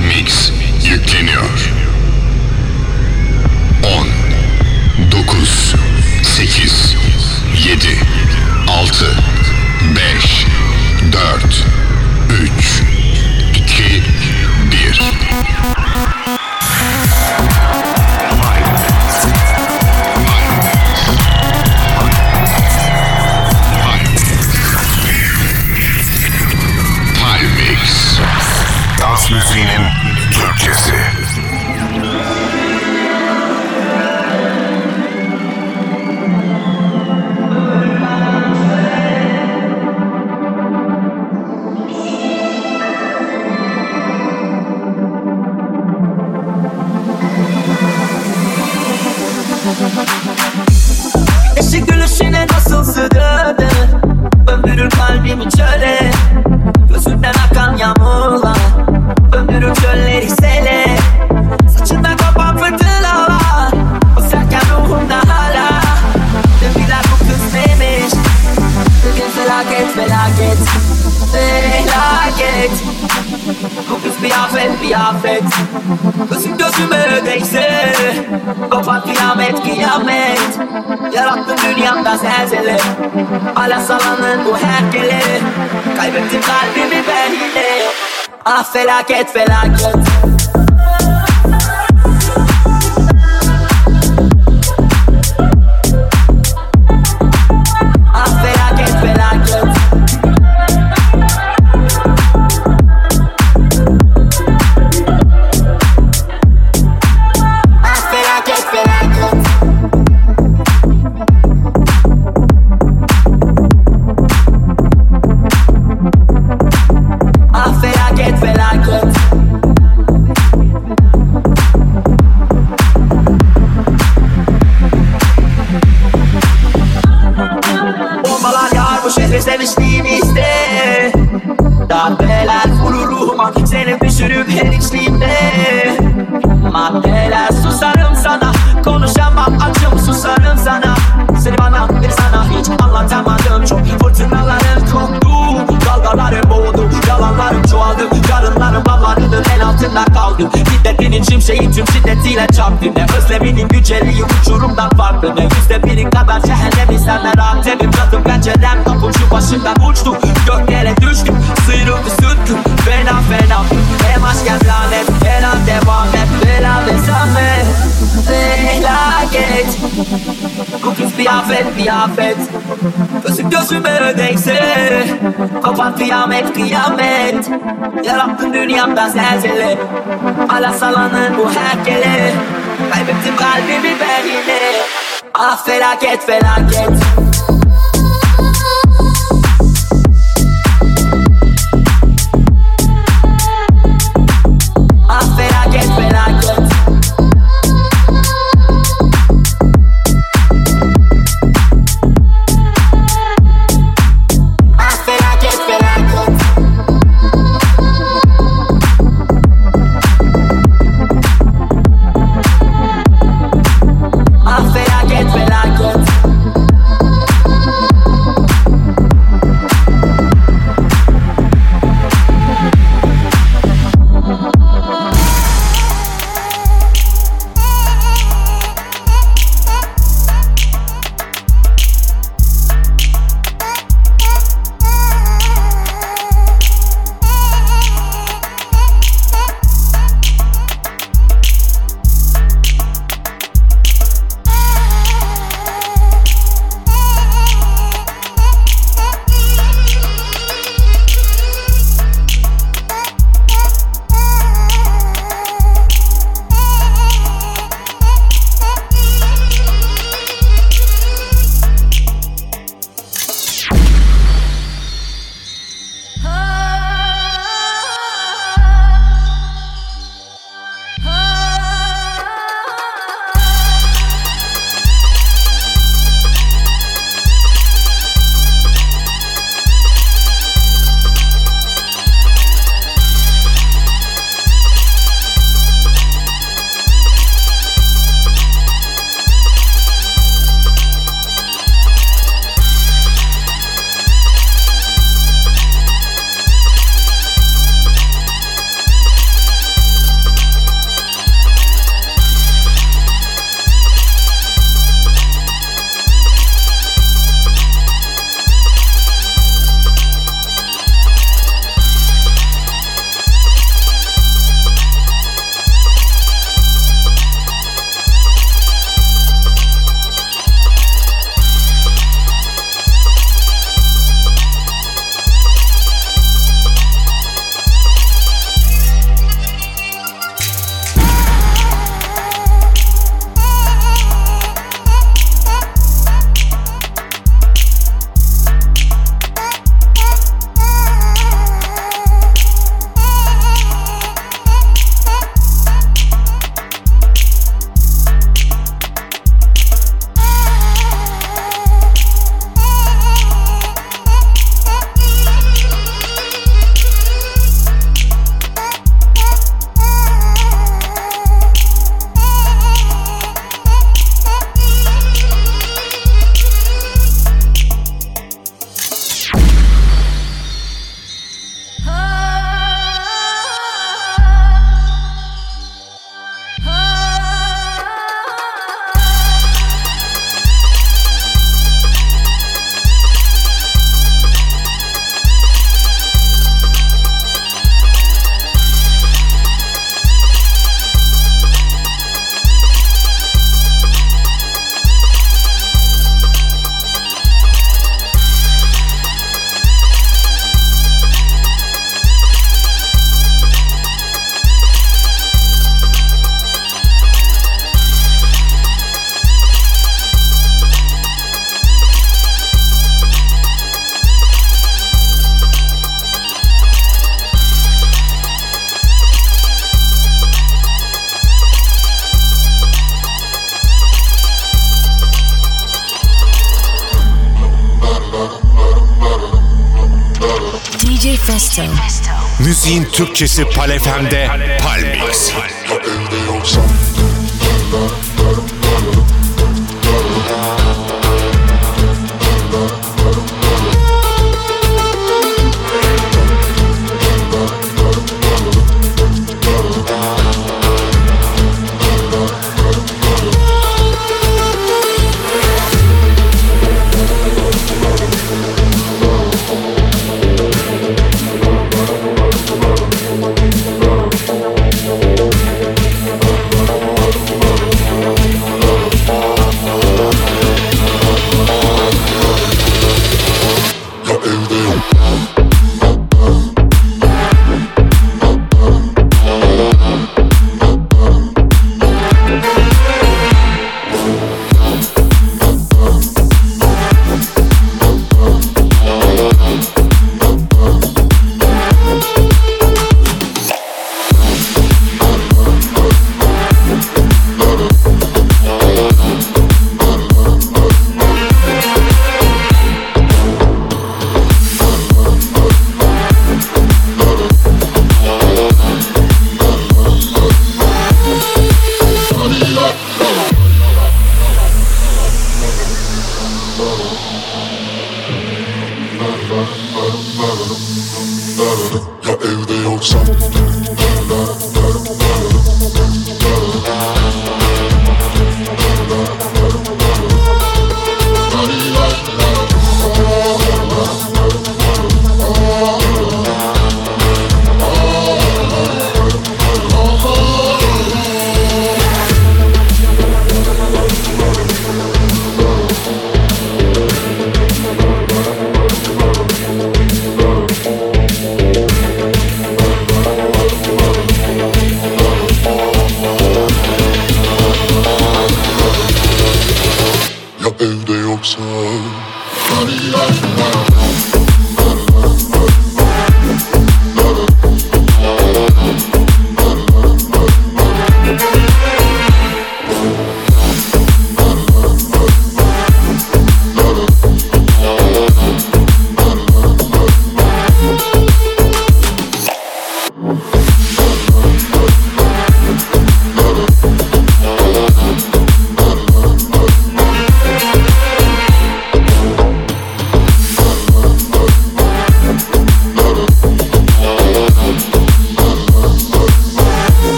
Mix. fella, get fella, get. kıyamet. Yarattın dünyamdan zelzele. Ala salanın bu herkele. Kaybettim kalbimi ben yine. Ah felaket felaket. Bahçesi Palefem'de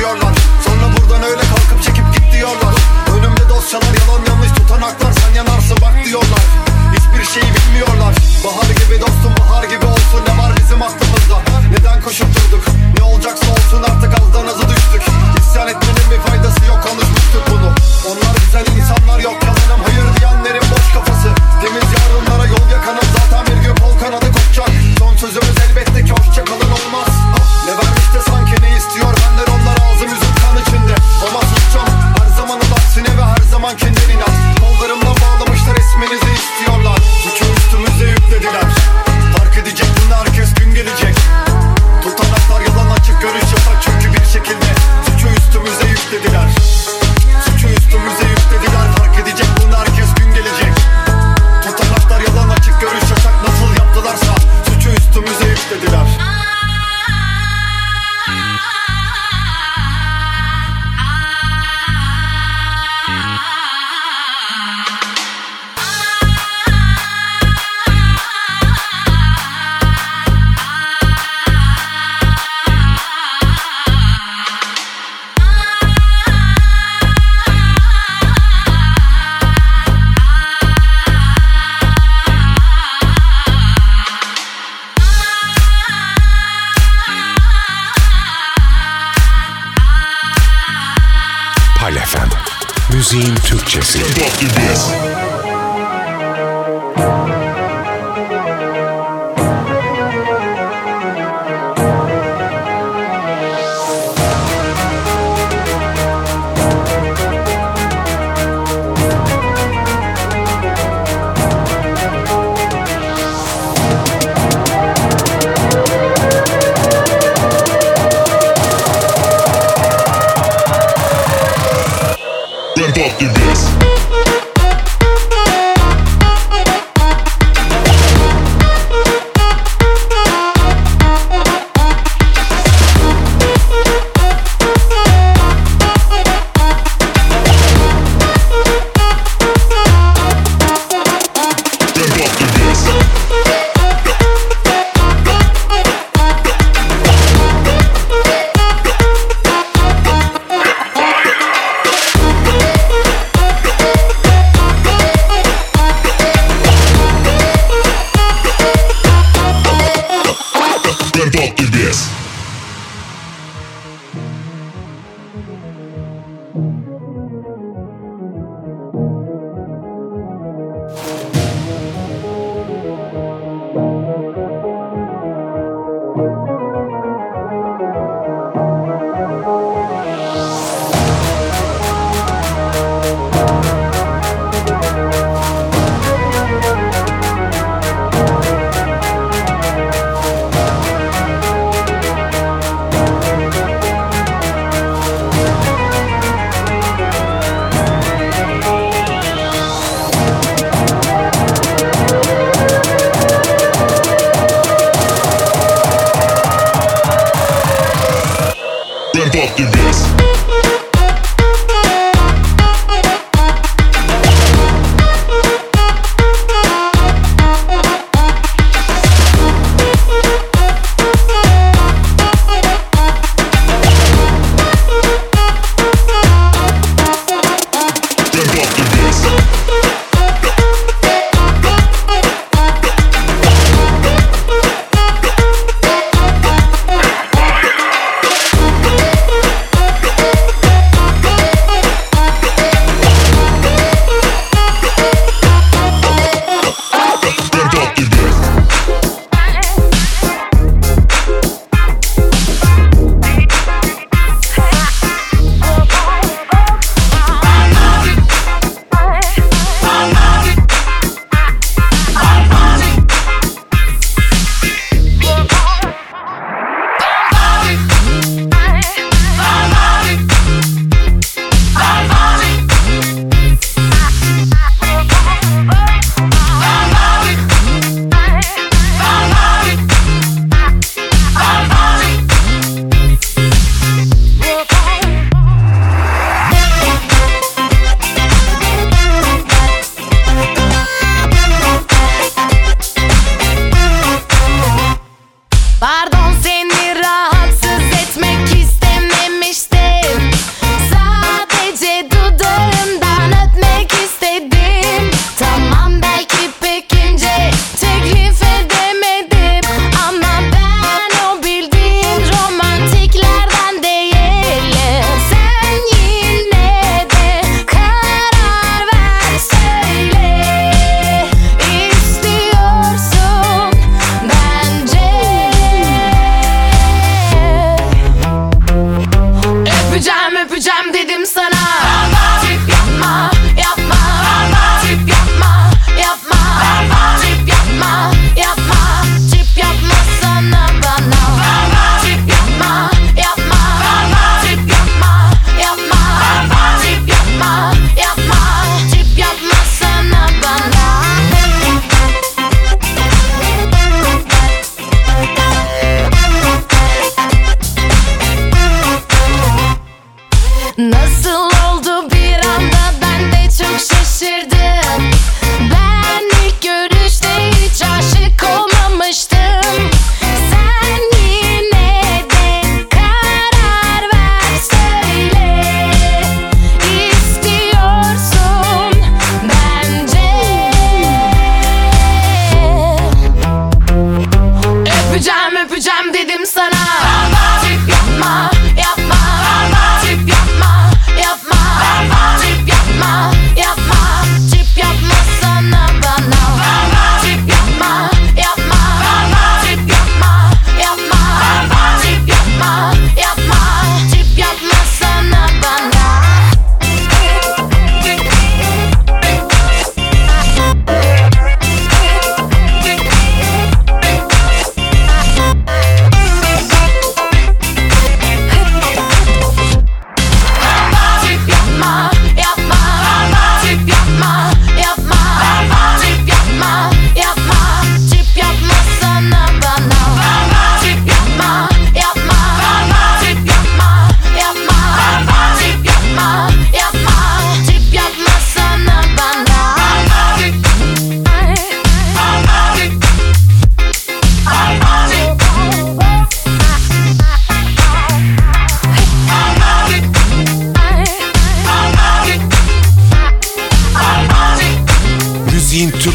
istiyorlar Sonra buradan öyle kalkıp çekip git diyorlar. Önümde dosyalar yalan yanlış tutanaklar Sen yanarsın bak diyorlar. Hiçbir şeyi bilmiyorlar. Bahar gibi dostum bahar gibi olsun. Ne var bizim aklımızda? Neden koşup durduk? Ne olacaksa olsun artık azdan azı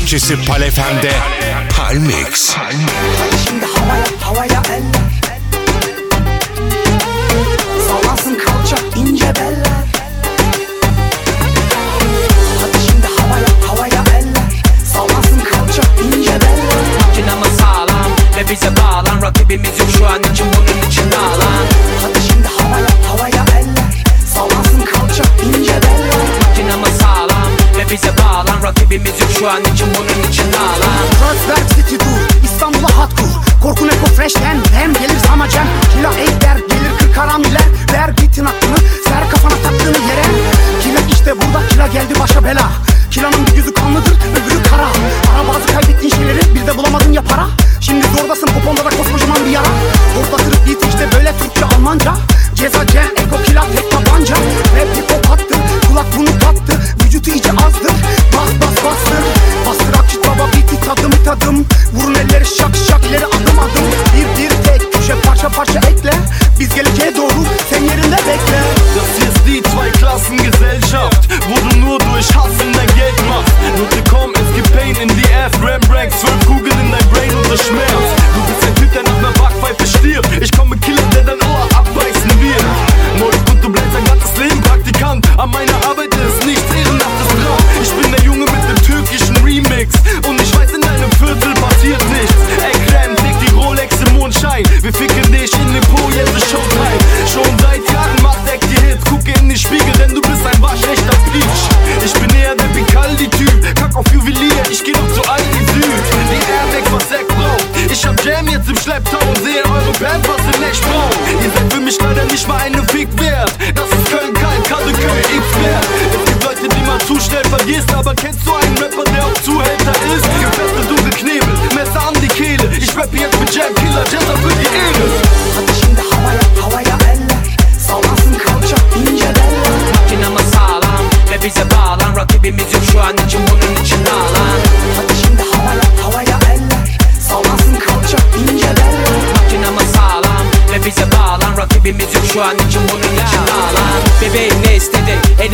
Bahçesi Palefem'de Palmix. Palmix.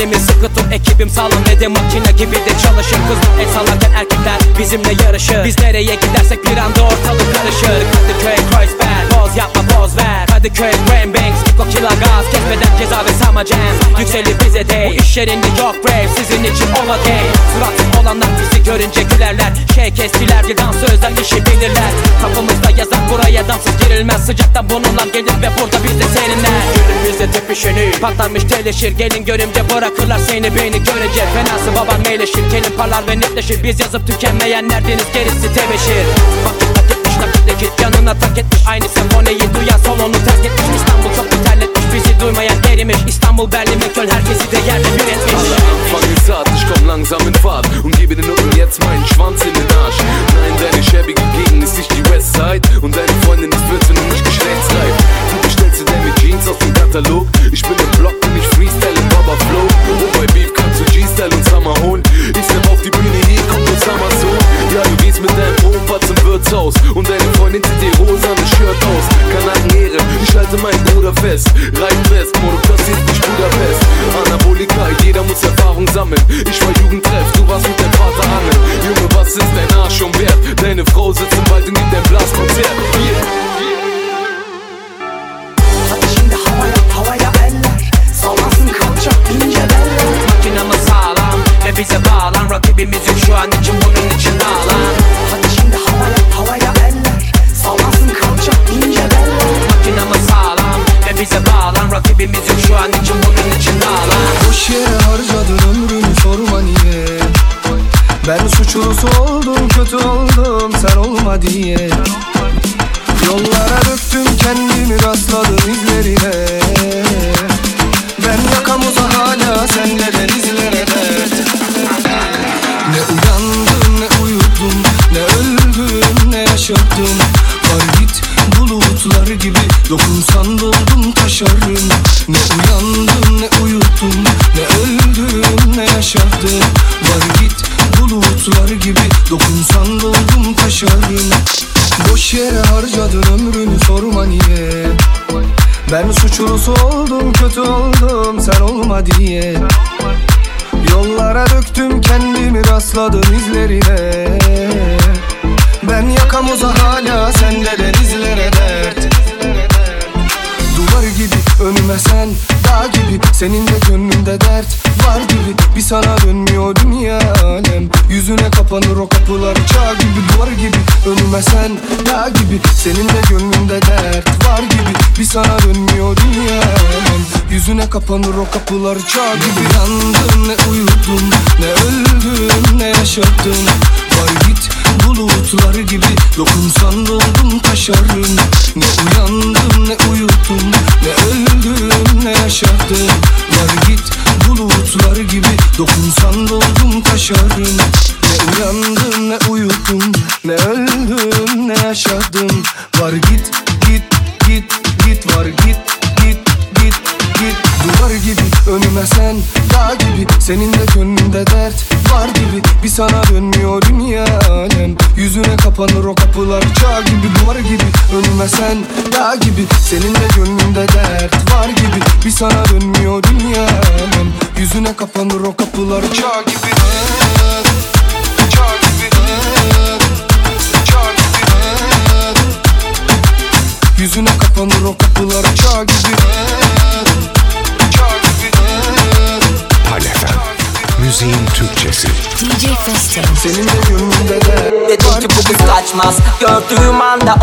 Elimi sıkı tut ekibim sağlam ve de makine gibi de çalışır. Kızlar el sallarken erkekler bizimle yarışır. Biz nereye gidersek bir anda ortalık karışır. Kadıköy, Kreuzberg, boz yapma Kadıköy Brain Bank Stiko kila gaz Kesmeden ceza ve samacen Yükselir bize de Bu iş yerinde yok rap Sizin için ola day Suratsız olanlar bizi görünce gülerler. Şey kestiler yıldan sözler işi bilirler. Kapımızda yazan buraya damsız girilmez. Sıcaktan bununla gelir ve burada biz de seninle Günümüzde tepişeni Patlamış teleşir Gelin görümce bırakırlar seni beni görece Fenası baban meyleşir Kelim parlar ve netleşir. Biz yazıp tükenmeyenler deniz gerisi tebeşir. Vakit Git yanına tak etmiş aynı senfoneyi duyan salonu terk etmiş İstanbul çok terletmiş bizi duymayan erimiş İstanbul, Berlin, Meköl herkesi de yerle bir etmiş Alle anfangen zart, ich komm langsam in Fahrt Und gebe den Nutten jetzt meinen Schwanz in den Arsch. Nein, deine schäbige Gegend ist nicht die Westside Und deine Freundin ist 14 und nicht geschlechtsreif Du bestellst dir deine Jeans aus dem Katalog. Ich bin im Block und ich freestyle im Baba Flow. Kapanır o kapılar çağ gibi Yandım ne uyudum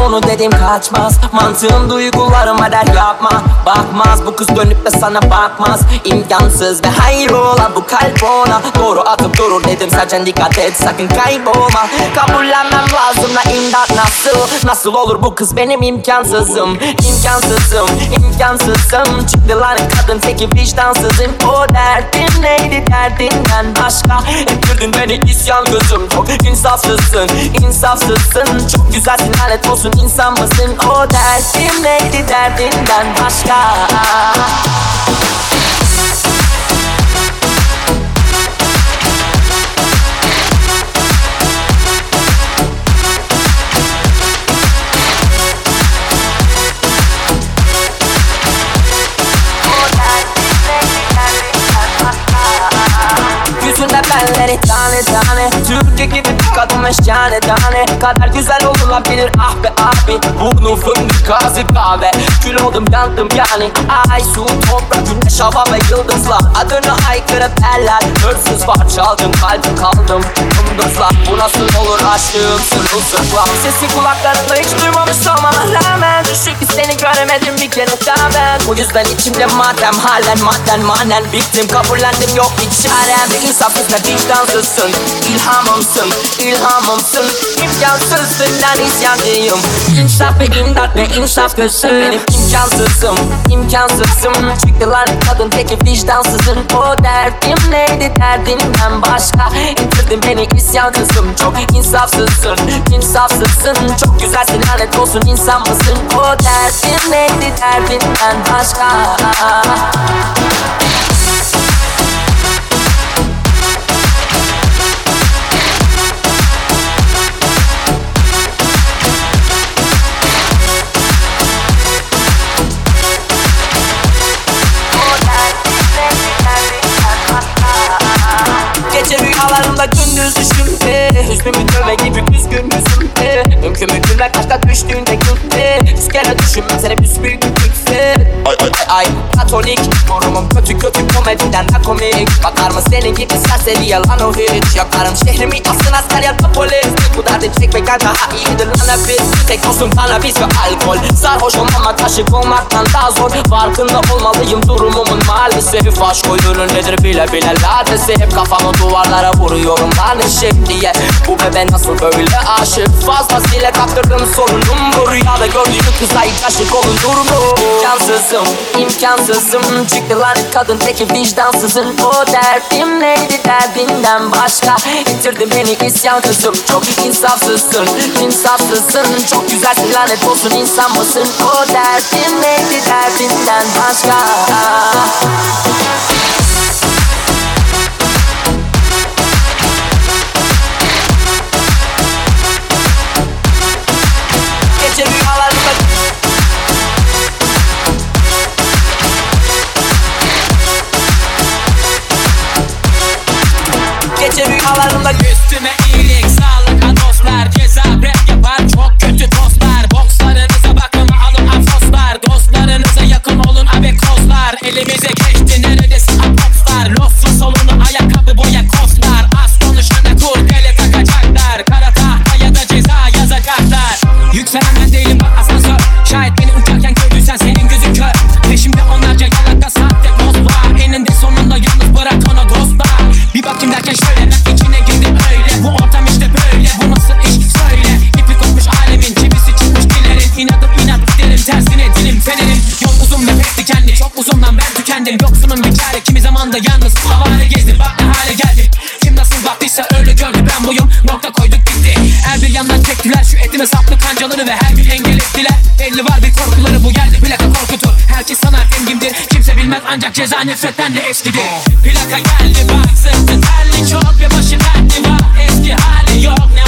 onu dedim kaçmaz. Mantığım duygularıma der yapma. Bakmaz bu kız dönüp de sana bakmaz. İmkansız ve hayrola bu kalp ona. Doğru atıp durur dedim sadece dikkat et sakın kaybolma. Kabullenmem lazım da imdat nasıl? Nasıl olur bu kız benim imkansızım? İmkansızım imkansızım. Çıktı lan kadın teki vicdansızım. O derdin neydi derdinden başka? Ettirdin beni isyan gözüm. Çok insafsızsın insafsızsın. Çok güzelsin lanet olsun insan mısın? O derdim neydi derdinden başka? Yüzünde belleri tane tane Türkiye gibi bir kadın meşale tane Kadar güzel olabilir. Ah be abi Burnu fındık gazı kahve. Kül oldum yandım yani. Ay su toprak güneş hava ve yıldızlar. Adını haykırıp eller Hırsız var çaldım kalbim kaldım. Yıldızlar. Bu nasıl olur aşkım sırılsıklam? Sesi kulaklarımda hiç duymamış olmama rağmen Düşük seni göremedim bir kere daha ben. Bu yüzden içimde madem halen madden manen Bittim. Kabullendim yok bir çarem. İnsafsız ve vicdansızsın. İlhamımsın, ilhamımsın. İmkansız senden isyancıyım. İnsaf ve imdat ve insaf gözüm Benim imkansızım, imkansızım. Çıktılar kadın teki vicdansızın. O derdim neydi derdinden başka? İndirdin beni isyan Çok insafsızsın, insafsızsın. Çok güzelsin lanet olsun insan mısın? O derdim neydi derdinden başka Cause we shouldn't fail düşümde Hüznümü döve gibi üzgün yüzümde Mümkün mü gülmek aşka düştüğünde gülde Yüz kere düşünmem seni büsbüyük yükse Ay ay. Ay Yorumum. Kötü kötü komediden de komik. Bakar mı senin gibi serseri yalan o hiç? Yakarım şehrimi asın asker ya da polis. Bu derdin çekmekten daha iyidir lan hepsi Tek dostum kanabis ve alkol. Sarhoş olmamak aşık olmaktan daha zor. Farkında olmalıyım durumumun maalesef. Aşk oyunu nedir bile bile ladesi Hep kafamı duvarlara vuruyorum lanışık diye Bu bebe nasıl böyle aşık? Fazlasıyla kaptırdım sorunum Bu rüyada gördüğüm kıza ilk aşık olun durumu İmkansızım, imkansızım. Çıktılar kadın teki vicdansızın O derdim neydi derdinden başka? Bitirdin beni isyan kızım. Çok insafsızsın, insafsızsın. Çok güzelsin lanet olsun insan mısın? O derdim neydi derdinden başka rüyalarımda Üstüme iyilik sağlık dostlar Ceza rap yapar çok kötü tostlar. Bokslarınıza bakın alın afoslar. Dostlarınıza yakın olun abi kozlar Elimize geçti neredesin apopslar Lossun solunu ayakkabı boya kostlar. Az konuşana kurdele takacaklar. Kara tahta ya da ceza yazacaklar. Yükselen ben değilim bak asansör. Şayet beni uçarken gördüysen senin gözün kör. Peşimde onlarca tersine dilim fenerim. Yol uzun ve pek dikenli çok uzundan ben tükendim. Yoksunun bir çare kimi zaman da yalnız havale gezdim. Bak ne hale geldim. Kim nasıl baktıysa öyle gördü ben buyum. Nokta koyduk gitti. Her bir yandan çektiler şu etime saplı kancaları Ve her gün engel ettiler. Belli var bir korkuları bu geldi plaka korkutur. Herkes sanar engimdir Kimse bilmez ancak ceza nefretten de eskidir. Plaka geldi bak sırtı terli çok ve başı dertli var Eski hali yok ne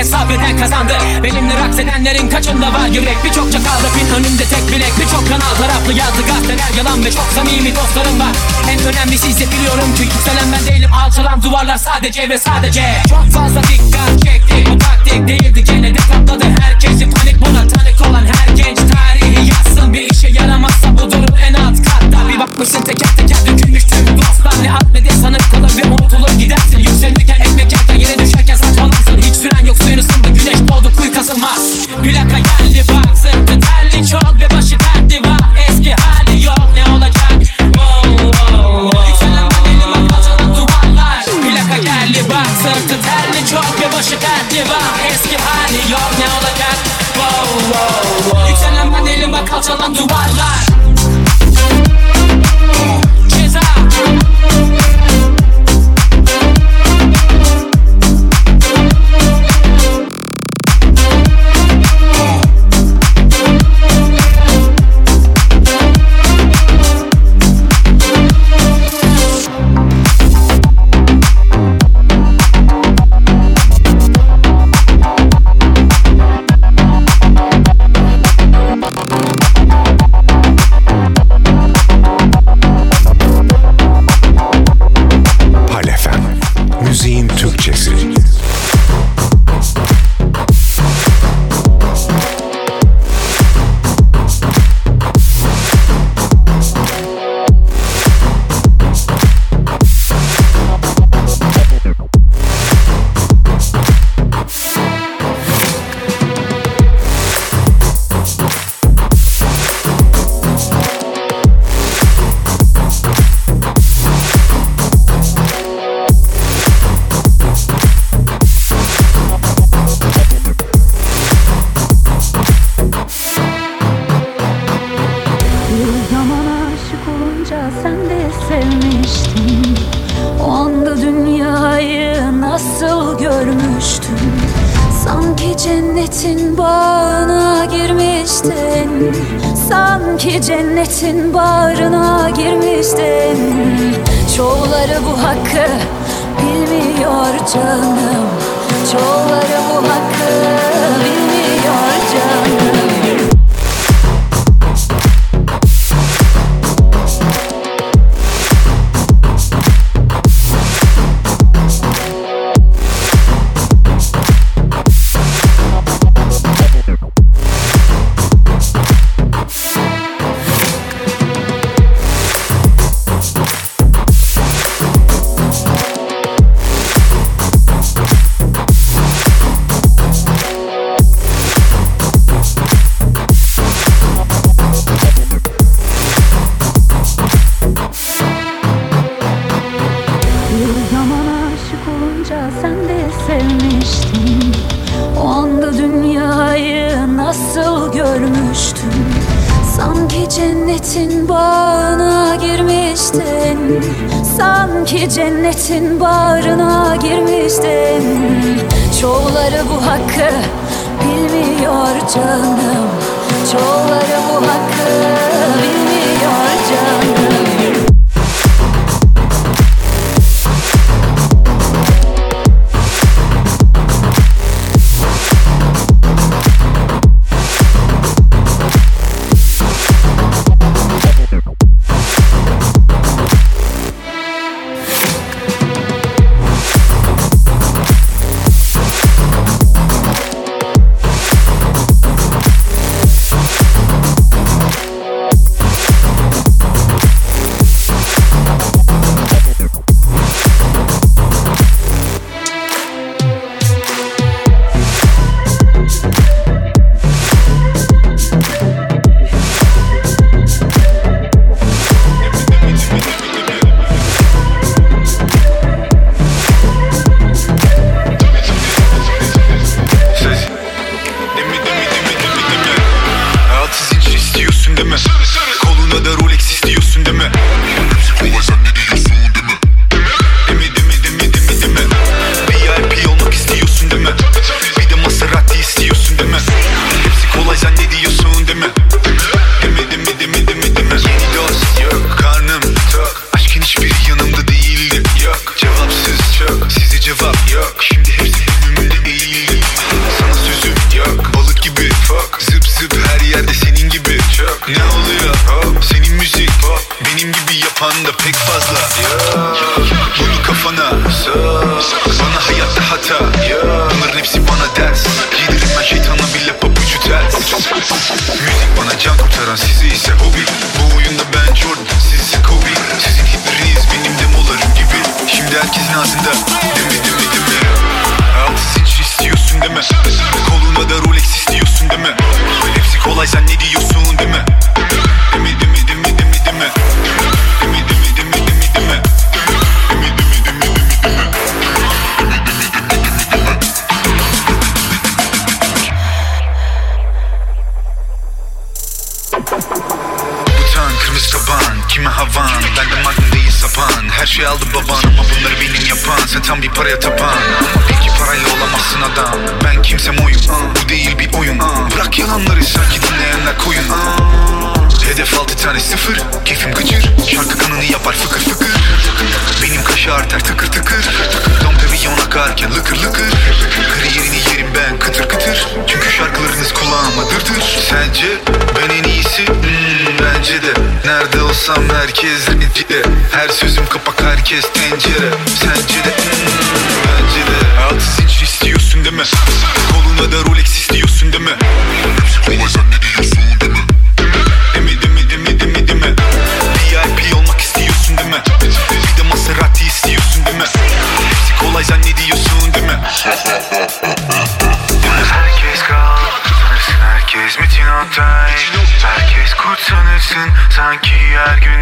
millet sabreden kazandı. Benimle raks edenlerin kaçında var? Yürek Birçok çakal rapin önünde tek bilek Birçok kanal taraflı yazdı gazeteler yalan Ve çok samimi dostlarım var. En önemlisi ise biliyorum ki yükselen ben değilim. Alçalan duvarlar sadece ve sadece. Çok fazla dikkat çekti. Bu taktik değildi. Gene de katladı Herkesi panik buna tanık olan her genç Tarihi yazsın. Bir işe yaramazsa bu durum bakmışsın teker teker dökülmüş tüm dostlar Ne at ne de sanıp kalır ve unutulur gidersin. Yükselirken ekmek yerken yere düşerken saçmalarsın. Hiç süren yok suyun ısındı güneş doğdu kuyu kazılmaz Plaka geldi bak sırtı terli çok ve başı dertli var. Eski hali yok ne olacak? Wow, wow, wow. Yükselen bedeli bak alçalan duvarlar. Plaka geldi bak sırtı terli çok ve başı dertli var. Eski hali yok ne olacak? Wow, wow, wow. Yükselen bedeli bak alçalan duvarlar her gün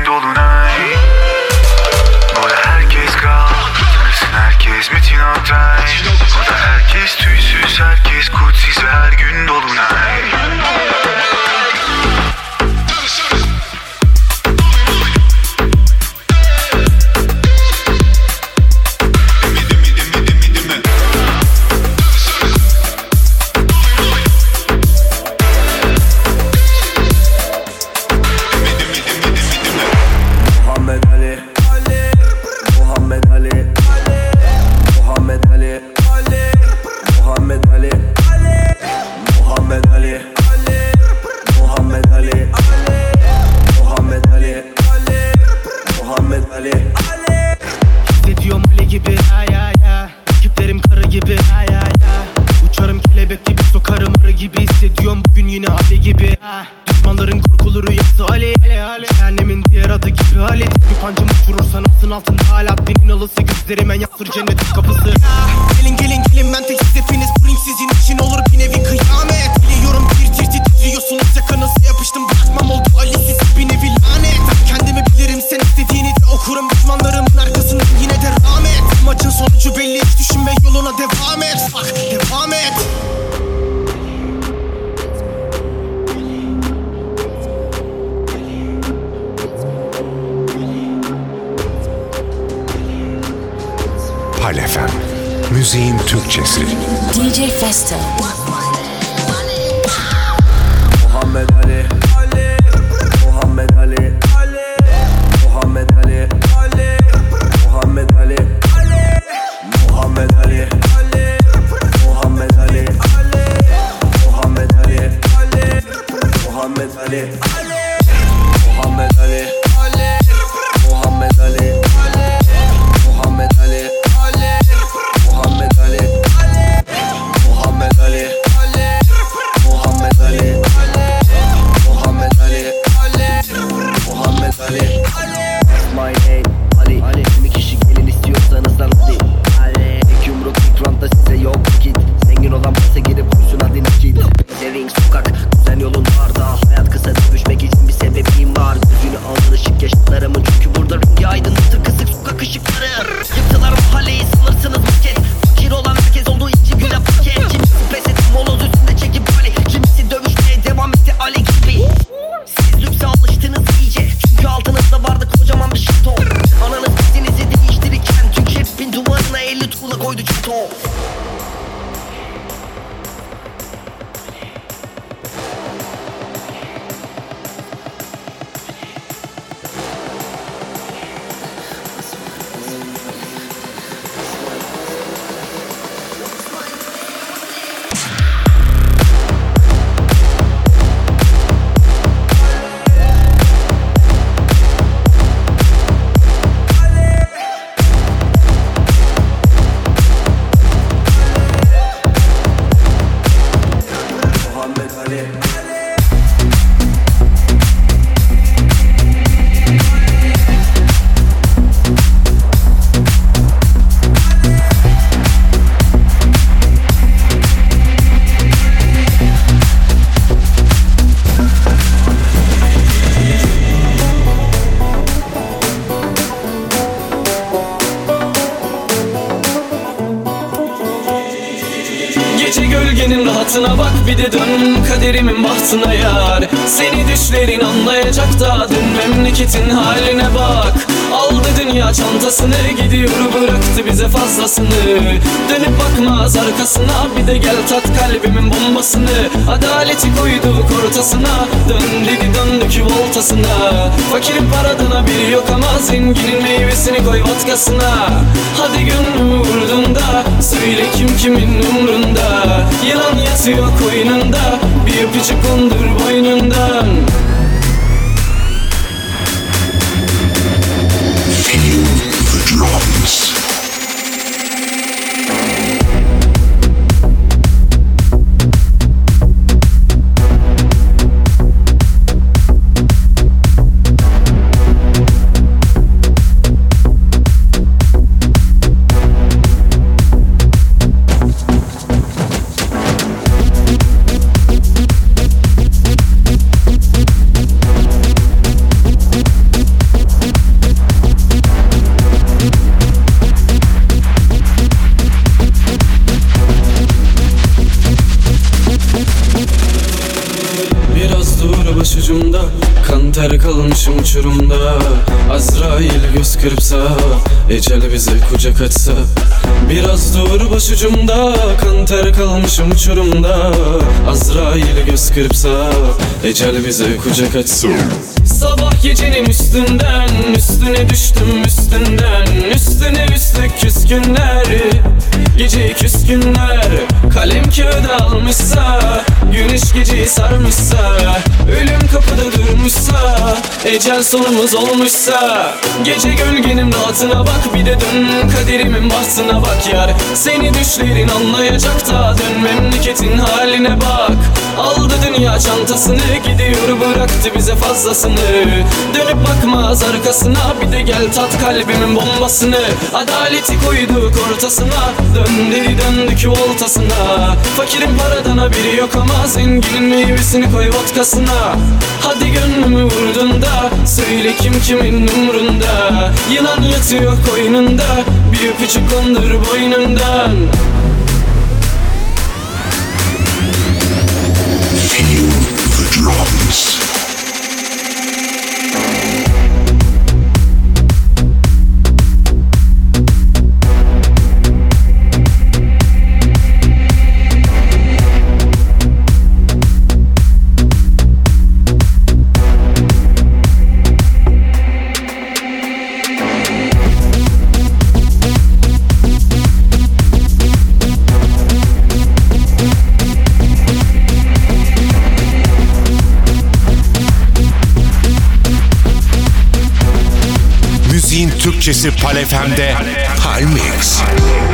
bahtına yar Seni düşlerin anlayacak da dün memleketin haline bak dünya çantasını gidiyor bıraktı bize fazlasını. Dönüp bakmaz arkasına bir de gel tat kalbimin bombasını. Adaleti koyduk ortasına dön dedi döndük voltasına. Fakirin paradan haberi yok ama zenginin meyvesini koy vodkasına. Hadi gönlümü vurdun da söyle kim kimin umrunda. Yılan yatıyor koynunda bir öpücük kondur boynundan drums. Dur başucumda Kan ter kalmışım uçurumda. Azrail göz kırpsa Ecel bize kucak açsa. Sabah gecenin üstünden Üstüne düştüm üstünden. Üstüne üstlük küskünler Gece küskünler. Kalem kağıda almışsa Güneş geceyi sarmışsa Ölüm kapıda durmuşsa Ecel sonumuz olmuşsa. Gece gölgenin rahatına bak Bir de dön kaderimin bahtına bak yar. Seni düşlerin anlayacak da Dön memleketin haline bak. Aldı dünya çantasını Gidiyor bıraktı bize fazlasını. Dönüp bakmaz arkasına Bir de gel tat kalbimin bombasını. Adaleti koyduk ortasına Dön dedi döndük voltasına. Fakirin paradan haberi yok ama Zenginin meyvesini koy vodkasına. Hadi gönlümü vurdun da Söyle kim kimin umrunda. Yılan yatıyor koynunda Bir öpücük kondur boynundan. Feel the drums. Türkçesi Palefem'de Palmix. Cahildim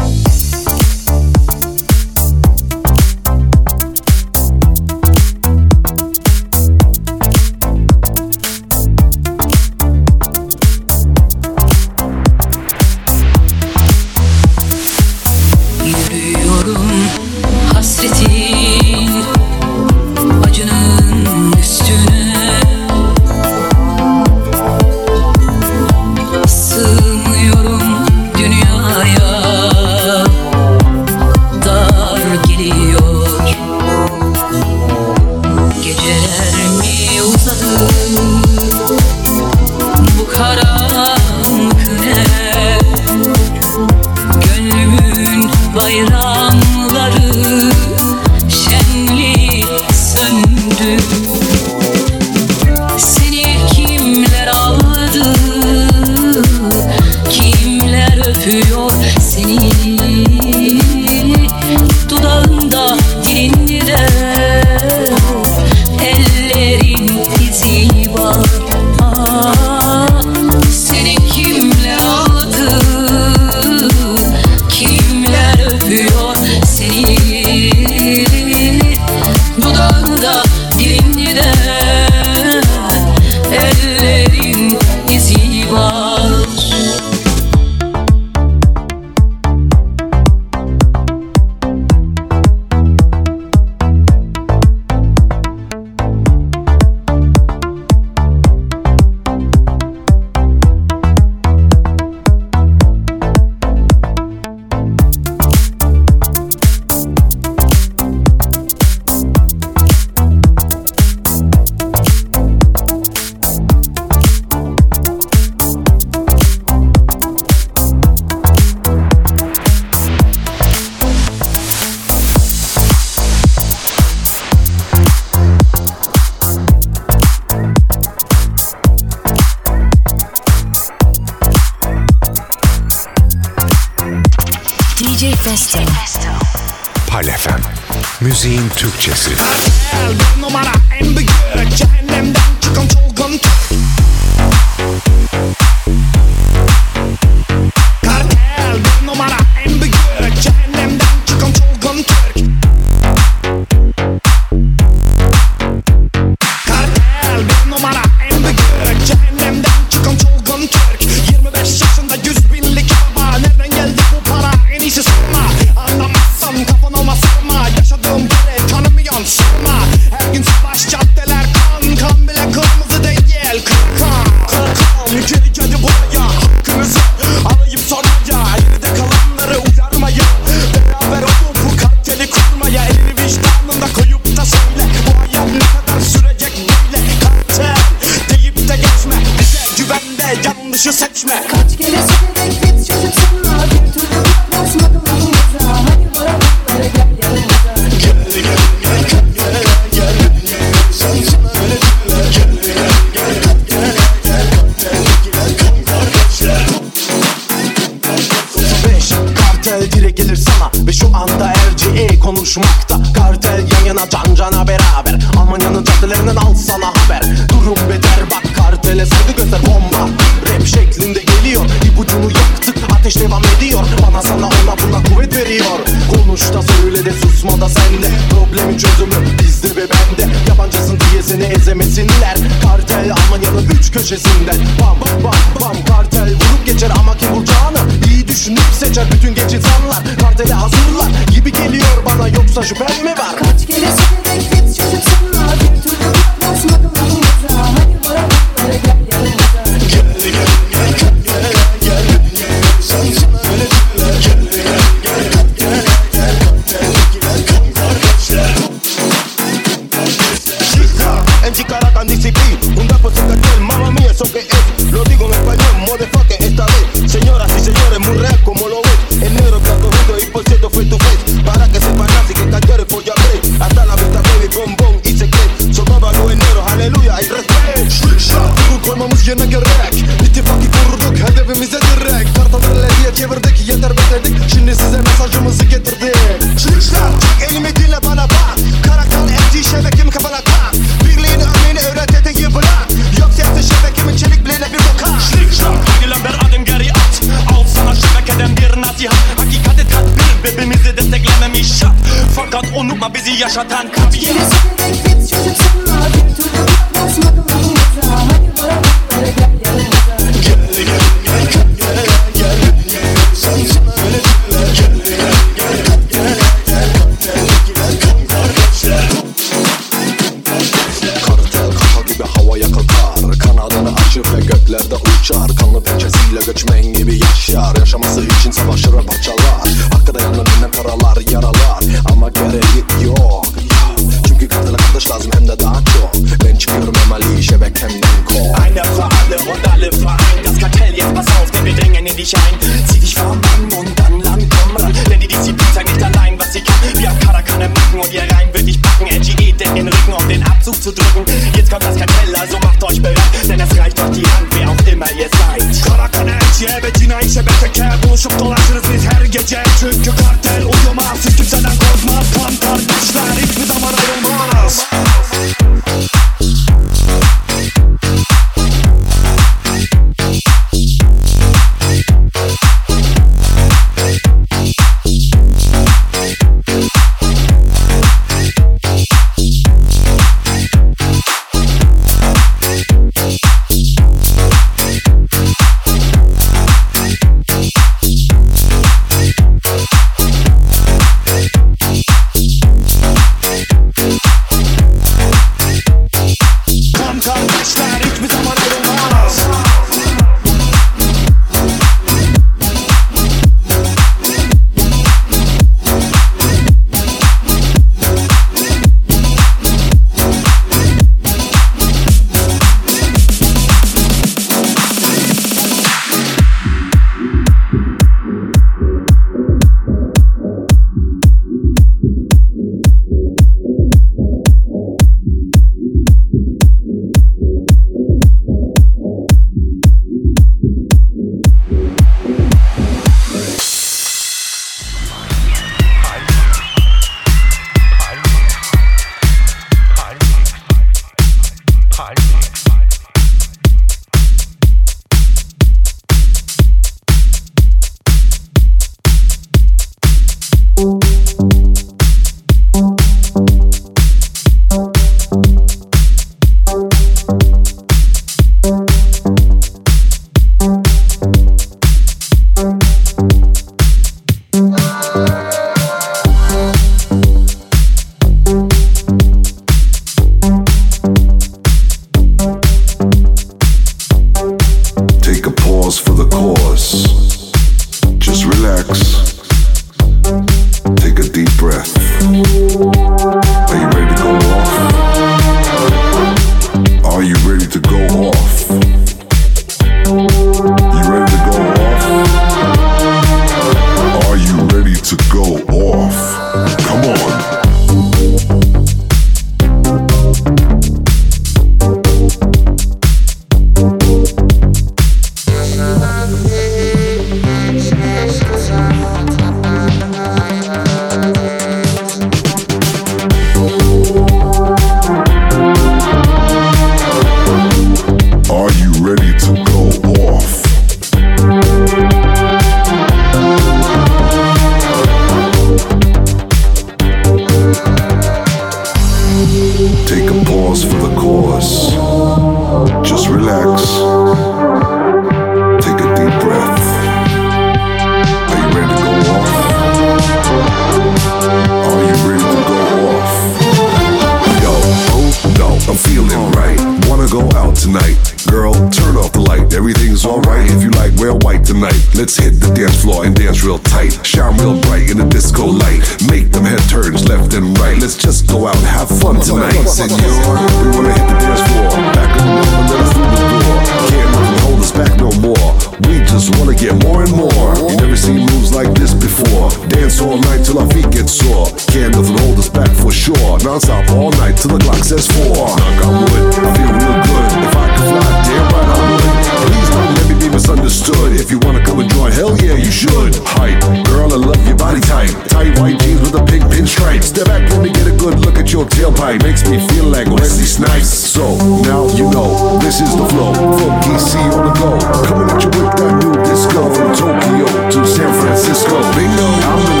wear white tonight. Let's hit the dance floor and dance real tight. Shine real bright in the disco light. Make them head turns left and right. Let's just go out and have fun tonight. Senor, we wanna hit the dance floor. Back on up and let us through the door. Can't nothing hold us back no more. We just wanna get more and more. You never seen moves like this before. Dance all night till our feet get sore. Can't nothing hold us back for sure. Non-stop all night till the clock says four. Knock on wood, I feel real good. If I could fly, Please don't let me be misunderstood. If you wanna come and join, hell yeah, you should. Hype, girl, I love your body type. Tight white jeans with a pink pinstripe. Step back, let me get a good look at your tailpipe. Makes me feel like Wesley Snipes. So now you know this is the flow. Funky C on the go. Coming at you with that new disco from Tokyo to San Francisco. Bingo,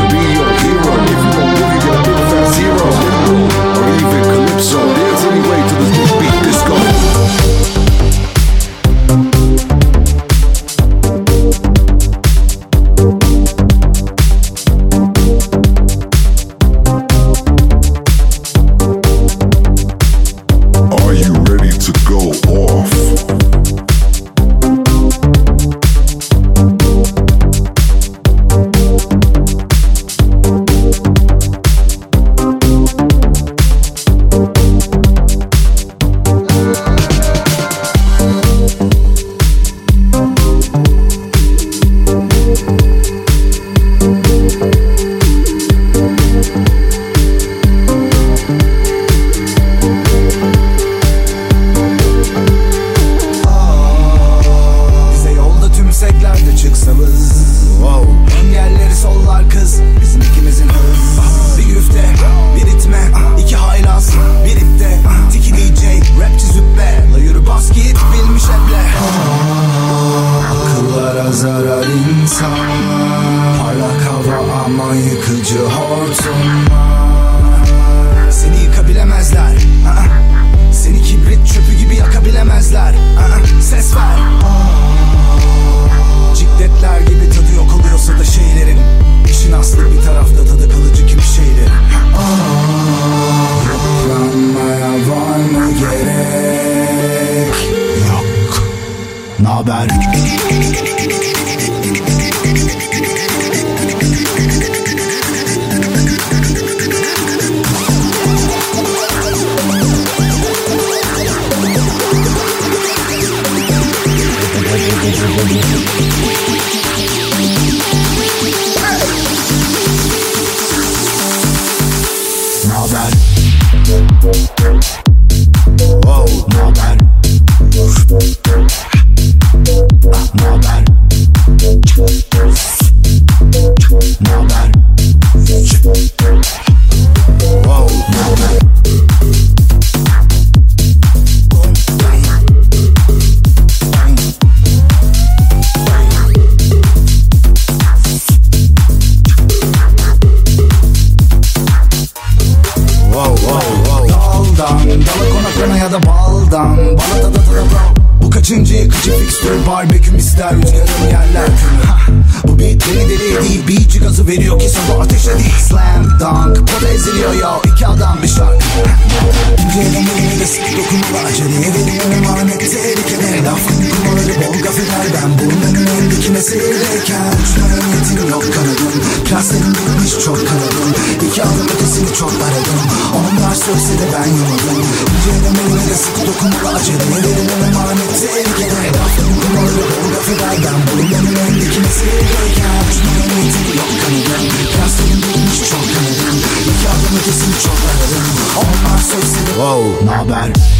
Sinirliyken uçlarım yetim yok kanadım Plaslerin bitmiş çok kanadım İki adım ötesini çok aradım Onlar sövse de ben yoruldum İncelerim elime de sık dokunur acele Ellerim emaneti elgene Laflarım kumarları doğru affederden Bunun benim en dikini sinirliyken Uçlarım yok kanadım Plaslerin bitmiş çok kanadım İki adım ötesini çok aradım Onlar sövse de Wow, naber?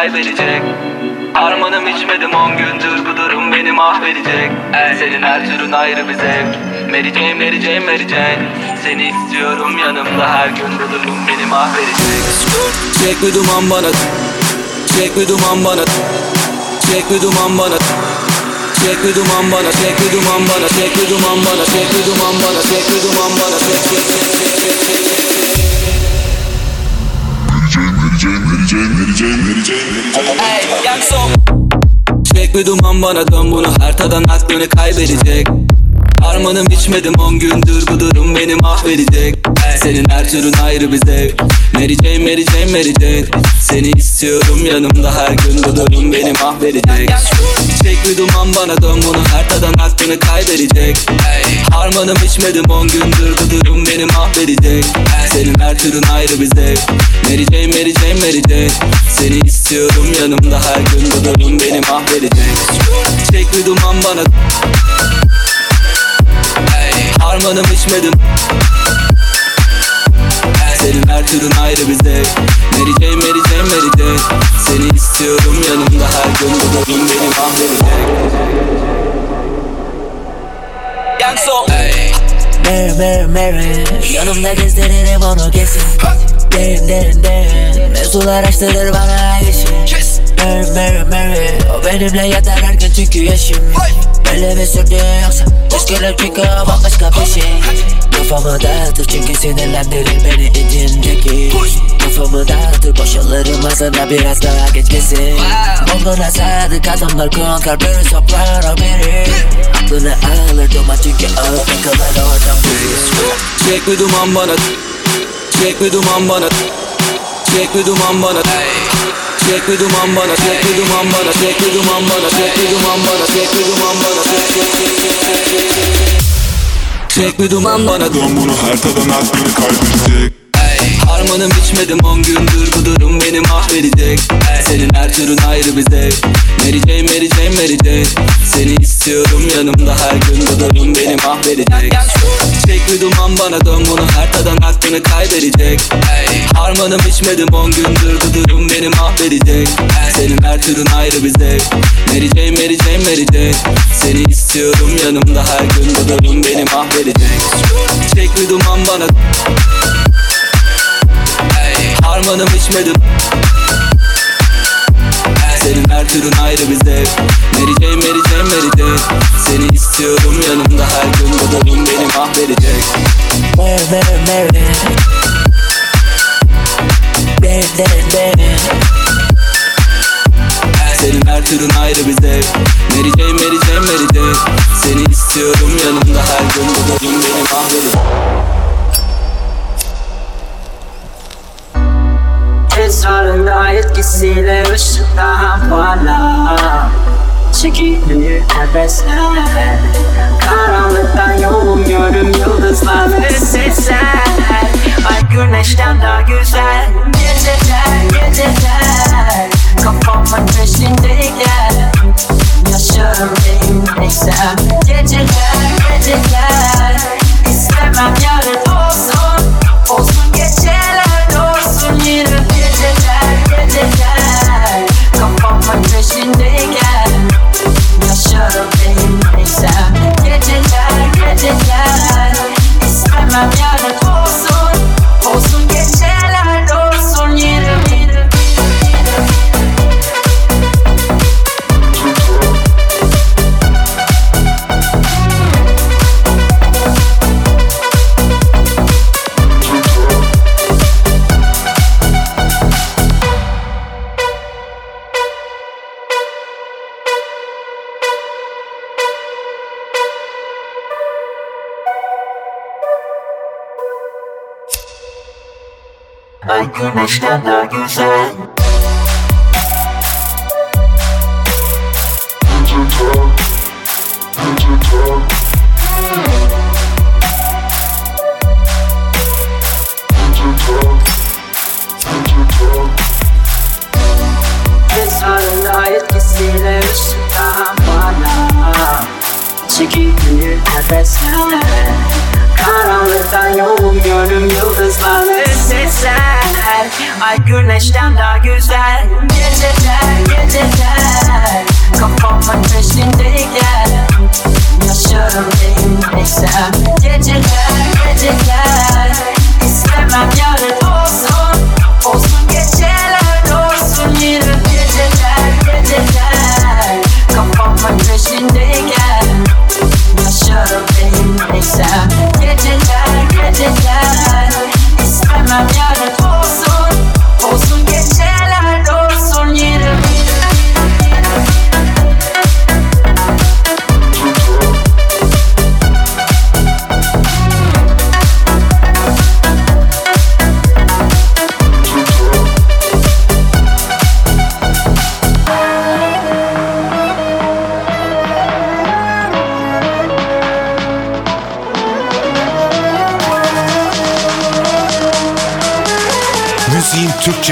Kaybedecek Harmanım içmedim on gündür bu durum beni mahvedecek Senin her türün ayrı bir zevk Mary Jane, Mary Jane, Mary Jane Seni istiyorum yanımda her gün bu durum beni mahvedecek Çek bir duman bana Çek bir duman bana Çek bir duman bana Çek bir duman bana, çek bir duman bana, çek bir duman bana, çek bir duman bana, çek bir duman bana, çek çek çek çek çek çek vereceğim vereceğim vereceğim vereceğim. Çek bir duman bana dön bunu. Hartadan aklını kaybedecek. Armanım içmedim on gündür bu durum beni mahvedecek. Senin her türün ayrı bir zevk. Mary Jane, Mary Jane, Mary Jane Seni istiyorum yanımda her gün bu durum beni mahvedecek. Çek bir duman bana dön bunu her tadan aklını kaybedecek. Harmanım içmedim on gündür bu durum beni mahvedecek. Senin her türün ayrı bir zevk. Mary Jane, Mary Jane, Mary Jane Seni istiyorum yanımda her gün bu durum beni mahvedecek. Çek bir duman bana Harmanım içmedim Senin her türün ayrı bir zevk Mary Jane, Mary Jane, Mary Jane. Seni istiyorum yanımda her gün bu durum beni mahvedecek Yakson Mary Mary Mary. Yanımda gezdiririm onu kesin. Derin derin derin. Mevzular açtırır bana işi Mary Mary Mary. O benimle yatar her gün çünkü yaşım. Böyle bir sürdü yoksa. Eskiler çünkü o bambaşka bir şey Kafamı dağıtır çünkü sinirlendirir beni içindeki Kafamı dağıtır boşalırım aslında biraz daha geçmesin Onlara sadık adamlar konkar biri soprano biri Aklını alır duman çünkü o takılar oradan biri Çek bir duman bana Çek bir duman bana Çek bir duman bana Çek bir duman bana Çek bir duman bana Çek bir duman bana Çek bir duman bana Çek bir duman bana Çek çek çek çek çek çek çek Çek bir duman bana Dön bunu her tadan aklını kaybedecek Harmanım içmedim on gündür bu durum beni mahvedecek. Senin her türün ayrı bir zevk. Mary Jane, Mary Jane, Mary Jane. Seni istiyorum yanımda her gün bu durum beni mahvedecek. Çek duman bana dön bunu her tadan hakkını kaybedecek. Harmanım içmedim on gündür bu durum beni mahvedecek. Senin her türün ayrı bir zevk. Mary Jane, Mary Jane, Mary Jane. Seni istiyorum yanımda her gün bu durum beni mahvedecek. Çek duman bana Harmanım içmedim. Senin her türün ayrı bir zevk Mary Jane, Mary Jane, Mary Jane Seni istiyorum yanımda. Her gün Bu beni mahvedecek. Mary, Mary, Mary Mary, Mary, Mary Senin her türün ayrı bir zevk Mary Jane, Mary Jane, Mary Jane Seni istiyorum yanımda. Her gün Bu durum beni mahvedecek Esrarında etkisiyle ışık daha parlak Çekiliyor nefesler. Karanlıktan yolumuyorum yıldızlar ve sesler. Ay güneşten daha güzel Geceler, geceler. Kafamın peşindeyken Yaşarım değilmeksem Geceler, geceler. İstemem yarın İstemem yarın Ay güneşten daha güzel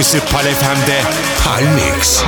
Müziğin Türkçesi Pal FM'de Palmix.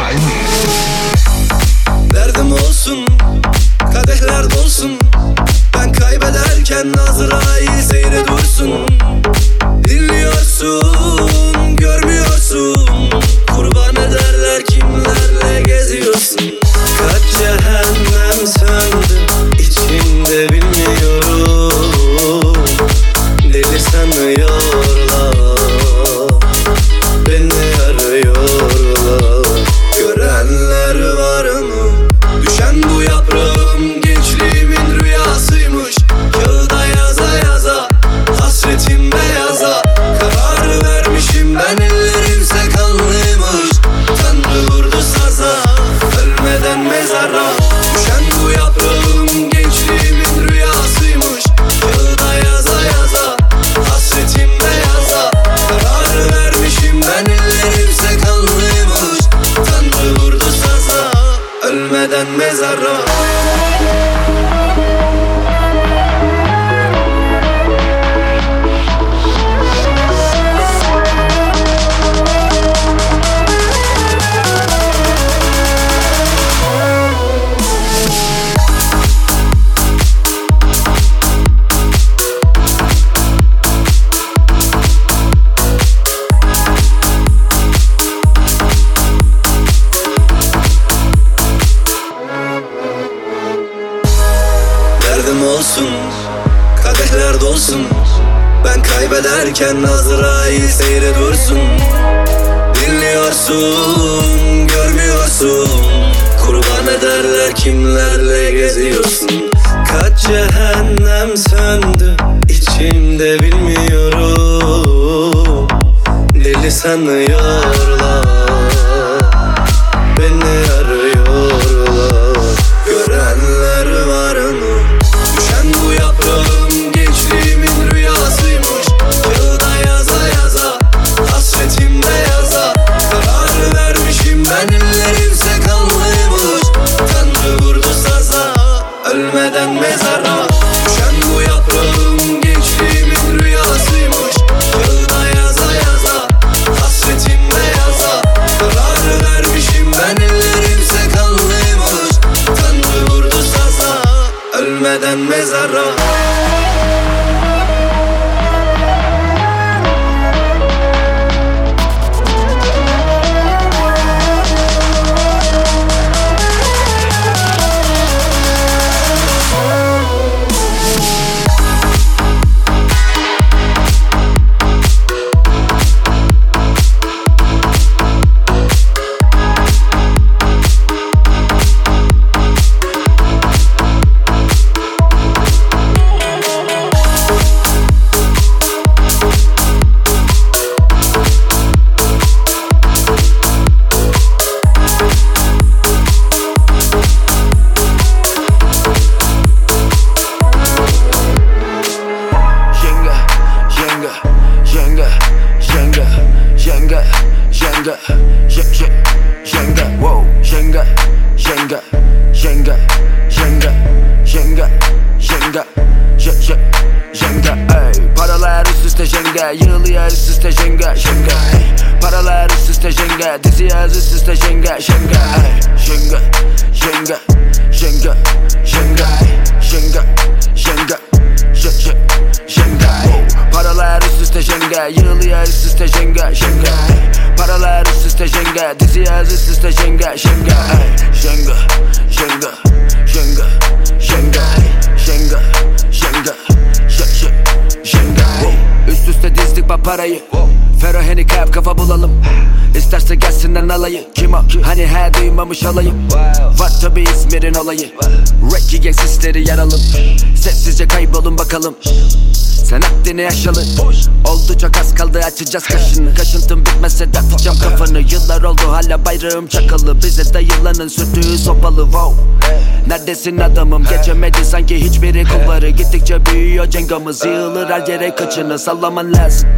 Parayı. Fero handicap kafa bulalım. İsterse gelsinler alayı Kim o? Hani he duymamış olayım Var tabi İzmir'in olayı. Gang sisleri yaralım. Sessizce kaybolun bakalım sen Akdeni yaşalı. Oldu çok az kaldı açacağız kaşını. Kaşıntım bitmezse dağıtacağım kafanı. Yıllar oldu hala bayrağım çakalı. Bize dayılanın sürdüğü sopalı wow. Neredesin adamım? Geçemedi sanki hiçbiri kulları Gittikçe büyüyor cengamız. Yığılır her yere kaçını. Sallaman lazım.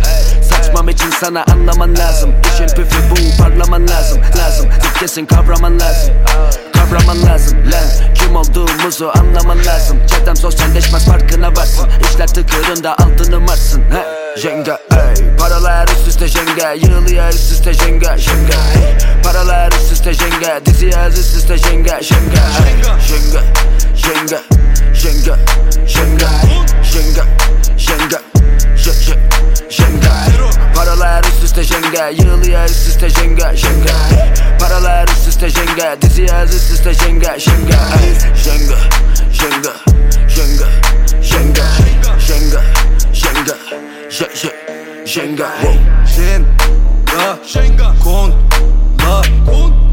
Saçmam için sana anlaman lazım. İşin püfü bu parlaman lazım Lazım. Dik kesin kavraman lazım Kavraman lazım. Lan Kim olduğumuzu anlaman lazım. Çetem sosyalleşmez farkına varsın. İşler tıkırında altını marsın. He Jenga ey. Paralar üst üste jenga Yığılıyor üst üste jenga Jenga ey. Paralar üst üste jenga Diziyor üst üste jenga Jenga ey. Jenga Jenga Jenga Jenga Jenga Jenga J- J- Jenga Paralar üst üste jenga Yığılıyor üst üste jenga Jenga Paralar üst üste jenga Diziyor üst üste jenga Jenga Jenga Jenga Jenga Jenga Jenga Jenga J- J- Jenga Jen, ga, Şenga, kon, la,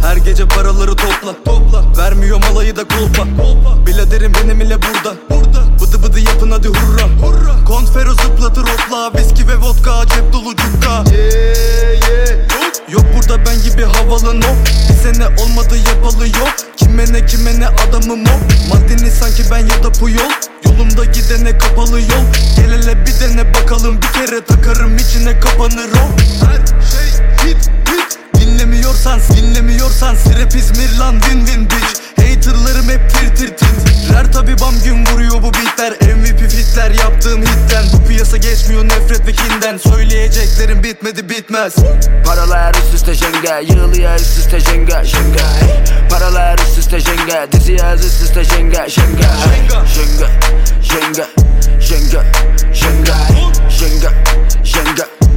Her gece paraları topla, topla. Vermiyor malayı da kulpa, kulpa. Biladerim benim ile burada, burada. Bıdı bıdı yapın hadi hurra, hurra. Konfero zıplatır otla, viski ve vodka cep dolu cukka. Yeah, yeah. Yok burada ben gibi havalı no. Bir sene olmadı yapalı yok Kime ne kime ne adamım o Maddeni sanki ben ya da puyol. Yolumda gidene kapalı yol. Gel hele bir dene bakalım. Bir kere takarım içine kapanır o. Her şey hit Dinlemiyorsan dinlemiyorsan Rap İzmir lan din din bitch. Haterlarım hep tir tir tir. Rer tabi bam gün vuruyor bu beatler. MVP fitler yaptığım hitten. Bu piyasa geçmiyor nefret ve kinden. Söyleyeceklerim bitmedi bitmez. Paralar üst üste jenga Yığılıya üst üste jenga jenga hey. Paralar üst üste jenga Dizi yaz üst üste jenga jenga hey. Jenga. Jenga jenga jenga jenga jenga jenga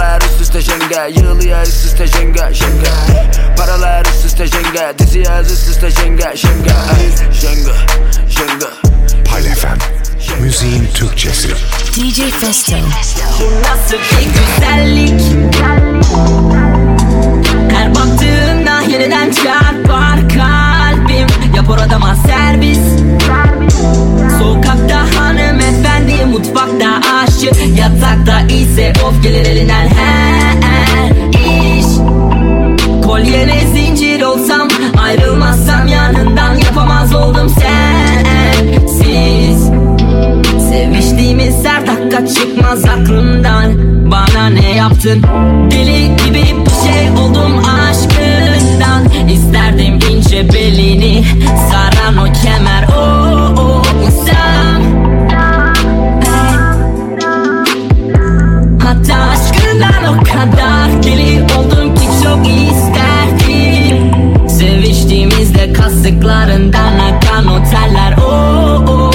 Paralar üst üste jenga Yığılıyor üst üste jenga Jenga Paralar üst üste jenga Dizi yaz üst üste jenga Jenga ay, Jenga Jenga Palefem. Müziğin Türkçesi. DJ Festo. Nasıl bir güzellik Her baktığımda yeniden çarpar kalbim Yap oradama servis Sokakta hanımefendi Mutfakta aşçı. Yatakta ise of gelir elinden. Her iş. Kolyene zincir olsam Ayrılmazsam yanından Yapamaz oldum sensiz. Seviştiğimiz her dakika çıkmaz aklımdan. Bana ne yaptın? Deli gibi bir şey oldum aşkından. İsterdim ince belini Saran o kemer yastıklarından akan oteller Oo, oo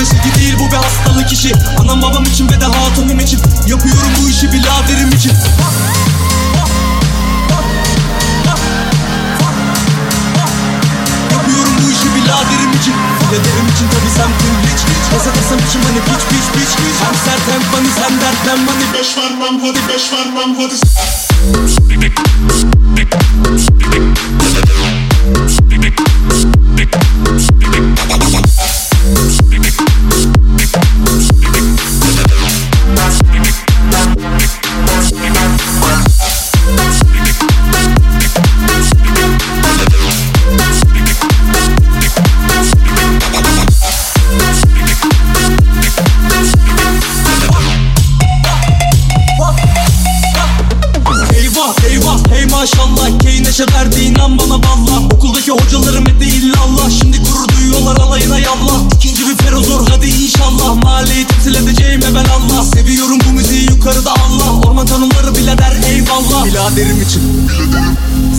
Hevesli değil bu bir hastalık işi. Anam babam için ve de hatunum için. Yapıyorum bu işi biraderim için. Yapıyorum bu işi biraderim için. Biraderim için tabi sen rich Pes edersem için beni piç piç piç Hem sert hem funny sen dertten money. Beş vermem hadi beş vermem hadi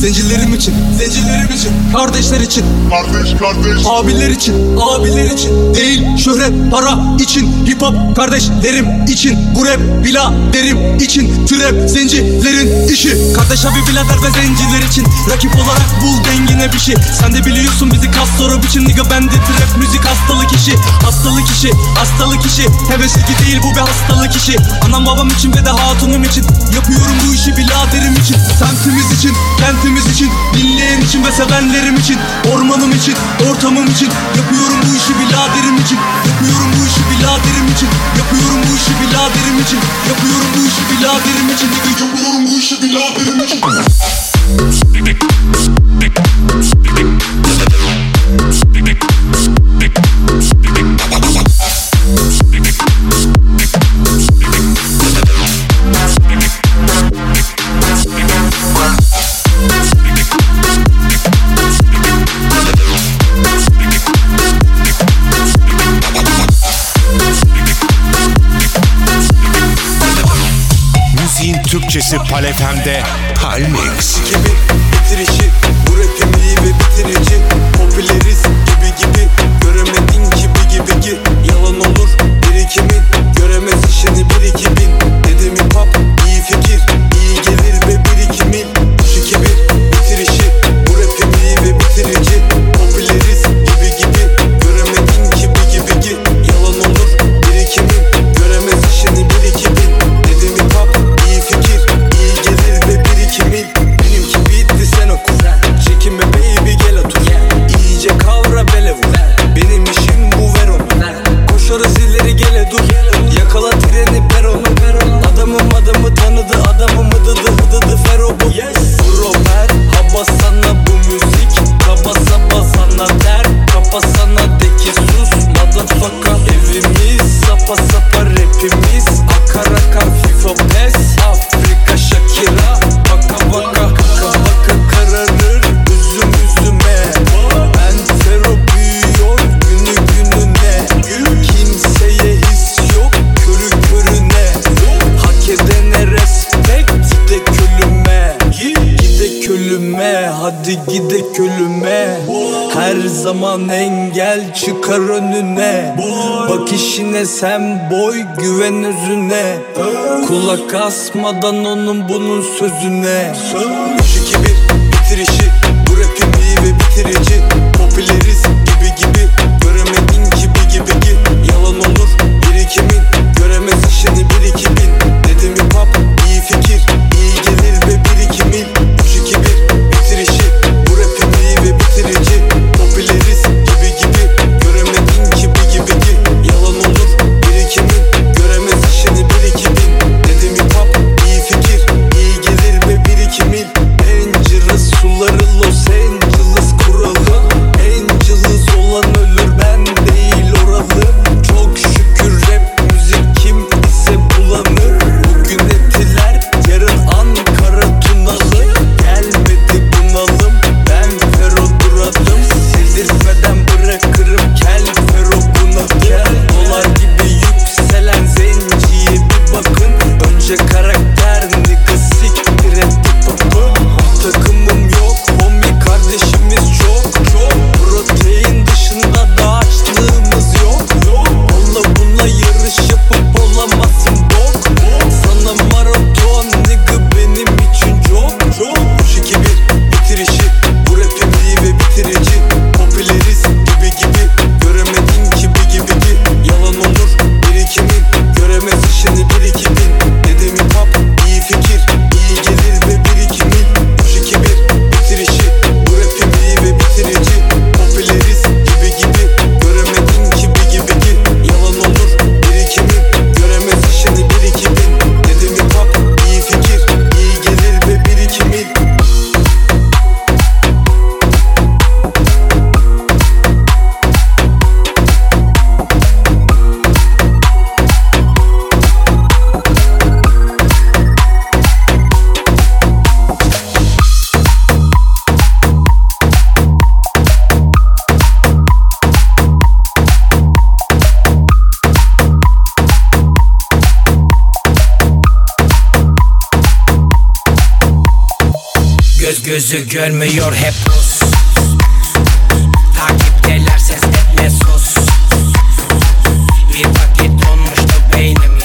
Zencilerim için Zencilerim için Kardeşler için. Kardeş kardeş. Abiler için Abiler için. Değil şöhret para için. Hip hop kardeşlerim için. Bu rap biladerim için. Trap zencilerin işi. Kardeş abi birader ve zenciler için. Rakip olarak bul dengine bir şey. Sen de biliyorsun bizi kas soru biçim Nigga bende trap müzik hastalık işi. Hastalık işi Hastalık işi. Hevesli değil bu bir hastalık işi. Anam babam için ve de hatunum için. Yapıyorum bu işi biraderim için. Semtimiz için Kentimiz için Dinleyen için ve sevenlerim için Ormanım için Ortamım için Yapıyorum bu işi biraderim için Yapıyorum bu işi biraderim için Yapıyorum bu işi biraderim için Yapıyorum bu işi biraderim için Yapıyorum bu işi biraderim için Türkçesi Palefem'de Palmix. Gibi bitirişi, bu ve bitirici. Popüleriz gibi gibi, göremedin gibi gibi ki. Yalan olur birikimin, göremez işini birikimin. Aman engel çıkar önüne boy. Bak işine sen boy güven üzüne Öz. Kulak asmadan onun bunun sözüne Söz. gözü görmüyor hep pus Takipteler ses etme sus. Bir vakit donmuştu beynim.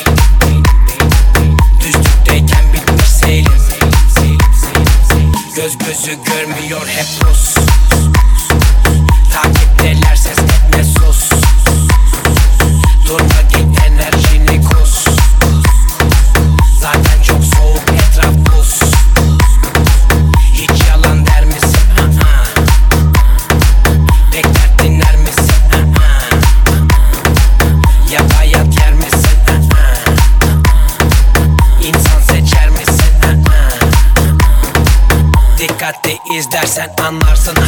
Düzlükteyken bitmiş seyrim. Göz gözü görmüyor hep pus anlarsın.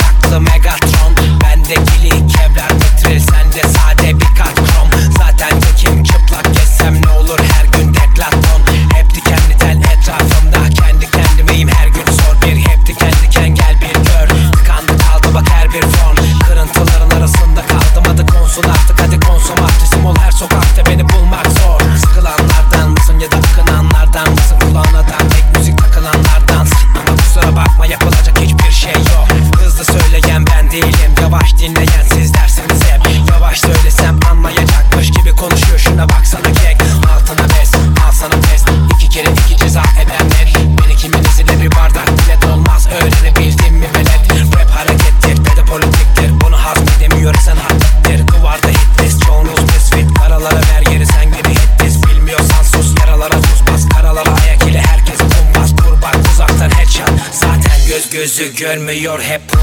Kızı görmüyor hep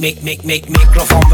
make, make, make, microphone.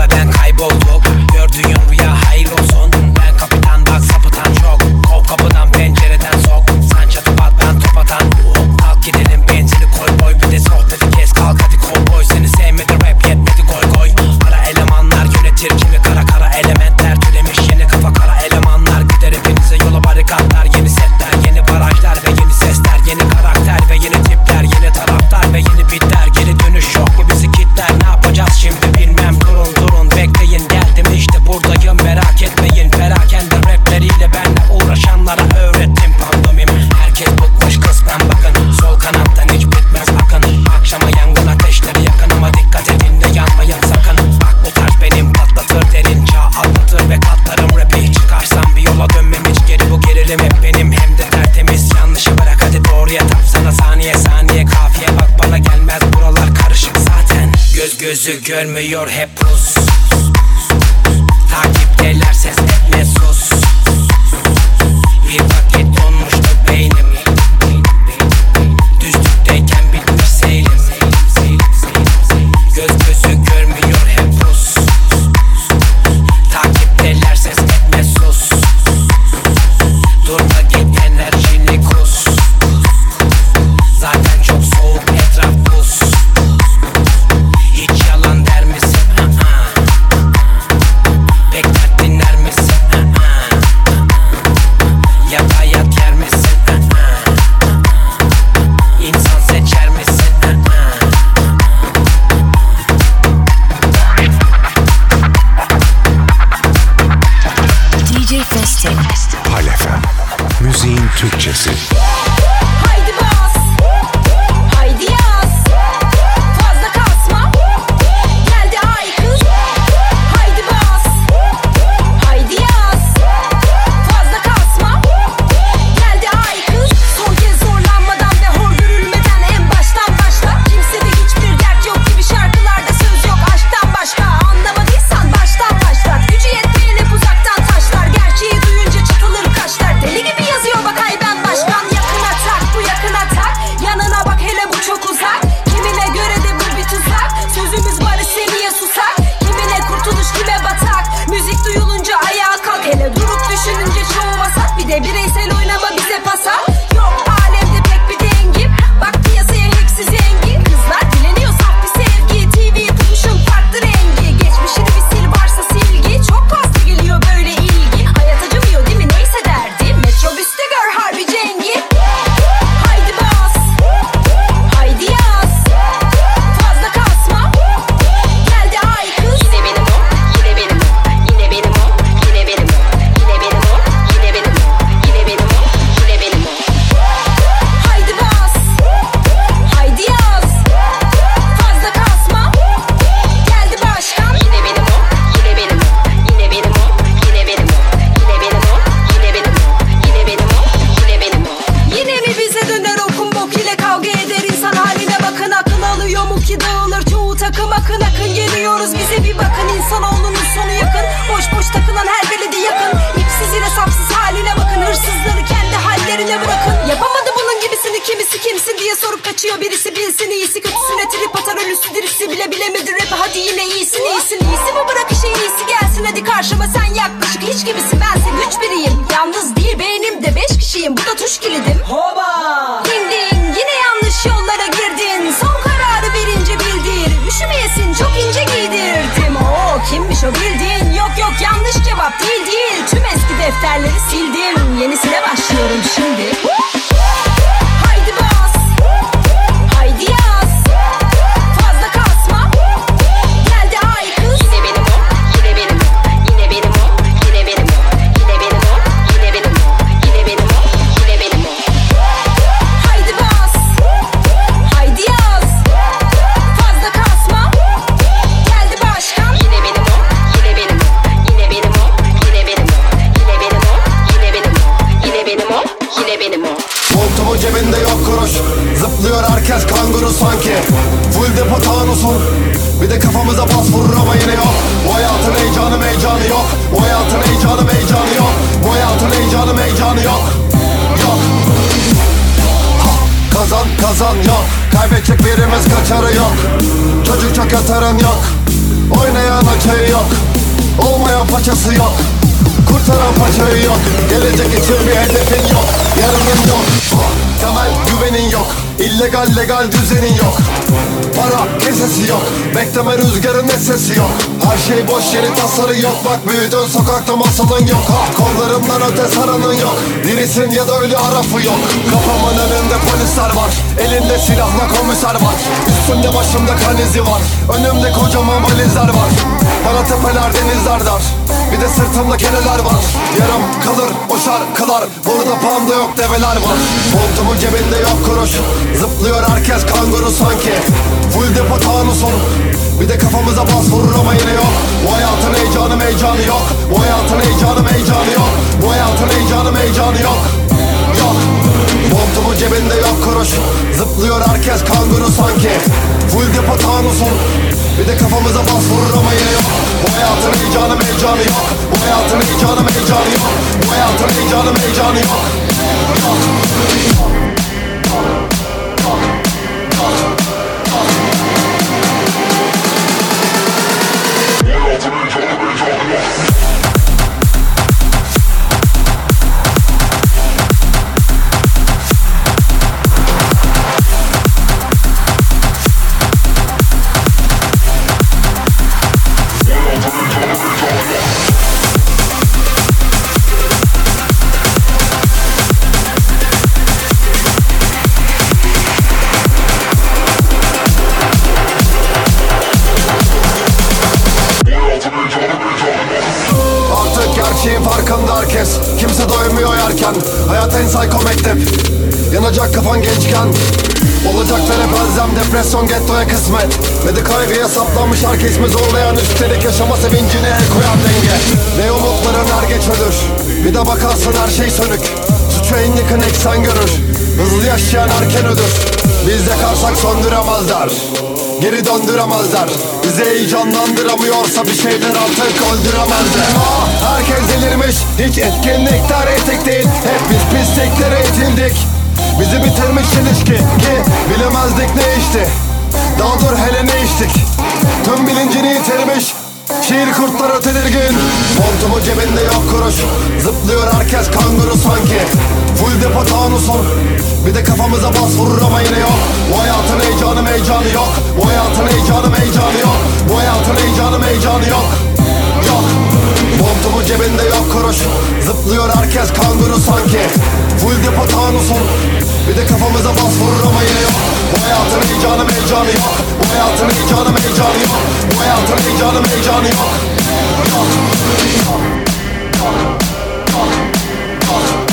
Gözü görmüyor hep pus Takiptelerse hayatın heyecanı meycanı yok. Bu hayatın heyecanı meycanı yok. Yok. Ha, Kazan kazan yok. Kaybedecek birimiz kaçarı yok. Çocuk çok yatarın yok. Oynayan açayı yok. Olmayan paçası yok. Kurtaran paçayı yok. Gelecek için bir hedefin yok. Yarının yok. Temel güvenin yok. İllegal legal düzenin yok Para kesesi yok. Bekleme rüzgarın sesi yok. Her şey boş yeri tasarı yok. Bak büyüdün sokakta masalın yok. Ha, Kollarımdan öte saranın yok. Dirisin ya da ölü arafı yok. Kafamın önünde polisler var. Elinde silahla komiser var. Üstümde başımda kan izi var. Önümde kocaman valizler var. Bana tepeler denizler dar Bir de sırtımda keneler var. Yarım kalır o şarkılar Burada panda yok develer var. Montumun cebinde yok kuruş. Zıplıyor herkes kanguru sanki. Full depo tanusun Bir de kafamıza bas vurur ama yine yok. Bu hayatın heyecanı meycanı yok. Bu hayatın heyecanı meycanı yok. Bu hayatın heyecanı meycanı yok. Yok. Montumun cebinde yok kuruş. Zıplıyor herkes kanguru sanki. Full depo tanusun Bir de kafamıza bas vurur ama yine yok Bu hayatın heyecanı meycanı yok Bu hayatın heyecanı meycanı yok Bu hayatın heyecanı meycanı yok Yok Artık Hayat en psycho mektep Yanacak kafan gençken. Olacaklar hep elzem Depresyon gettoya kısmet. Ve de kaygıya saplanmış herkes zorlayan Üstelik yaşama sevincine el koyan denge. Ve umutların er geç ölür Bir de bakarsın her şey sönük. Suçu en yakın eksen görür Hızlı yaşayan erken ölür Biz yakarsak söndüremezler Geri döndüremezler. Bizi heyecanlandıramıyorsa bir şeyler artık öldüremezler. Ah, Herkes delirmiş. Hiç etkinlikler etik değil. Hep biz pisliklere itildik Bizi bitirmiş ilişki Ki bilemezdik ne içti. Daha dur hele ne içtik. Tüm bilincini yitirmiş. Şiir kurtları tedirgin Montumu cebinde yok kuruş. Zıplıyor herkes kanguru sanki Full depo tanusun Bir de kafamıza bas vurur ama yine yok. Bu hayatın heyecanı meycanı yok. Bu hayatın heyecanı meycanı yok. Bu hayatın heyecanı meycanı yok. Yok. Montumu cebinde yok kuruş. Zıplıyor herkes kanguru sanki. Full depo tanusun Bir de kafamıza bas vurur ama yine yok. Bu hayatın heyecanı meycanı yok. Bu hayatın heyecanı meycanı yok. Bu hayatın heyecanı meycanı yok. Yok. Yok. DJ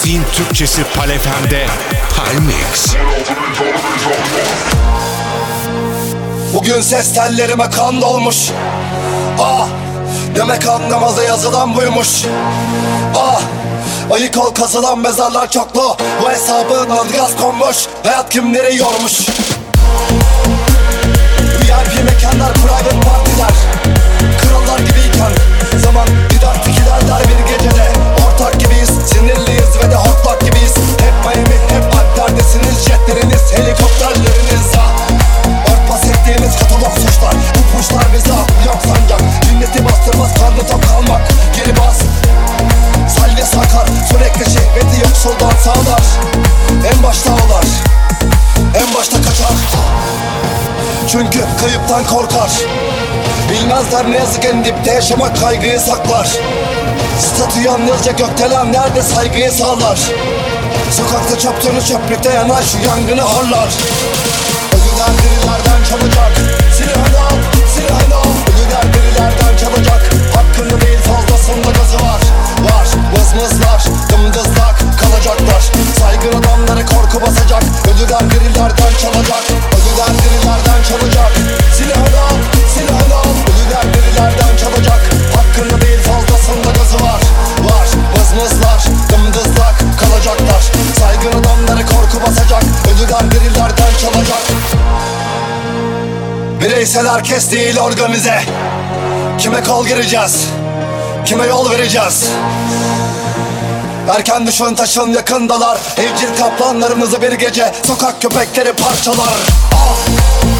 Müziğin Türkçesi Palefem'de High Mix. Bugün ses tellerime kan dolmuş. Ah Demek anlamaza yazılan buymuş. Ah Ayık ol kazılan mezarlar çoklu. Bu hesabın adı gaz konmuş. Hayat kimleri yormuş? VIP mekanlar private partiler. Krallar gibiyken Zaman didaktik ilerler bir gecede. Ortak gibiyiz sinirliyiz ve de hortlak gibiyiz. Hep Miami hep Alpler'desiniz Jetleriniz helikopterleriniz. Ah Örtbas ettiğimiz katalog suçlar. Bu puşlar bize yok sancak Cinneti bastırmaz karnı tok kalmak. Geri bas. Salve sakar. Sürekli şehveti yoksuldan sağlar. En başta ağlar En başta çünkü kayıptan korkar. Bilmezler ne yazık en dipte yaşamak kaygıyı saklar. Statü yalnızca gökdelen nerede saygıyı sağlar. Sokakta çöptüğünü çöplükte yanar şu yangını harlar Ölüler dirilerden çalacak Silahını al, silahını al. Ölüler dirilerden çalacak Hakkını değil fazlasında gazı var. Var, mızmızlar, dımdızlak kalacaklar. Saygın adamlara korku basacak. Ödüler birilerden çalacak. Ödüler birilerden çalacak. Silahını al, silahını al. Ödüler birilerden çalacak. Hakkını değil fazlasında gazı var. Var, vızmızlar, dımdızlak kalacaklar. Saygın adamlara korku basacak. Ödüler birilerden çalacak. Bireysel herkes değil organize. Kime kol gireceğiz? Kime yol vereceğiz? Erken düşün taşın yakındalar. Evcil kaplanlarımızı bir gece Sokak köpekleri parçalar. Ah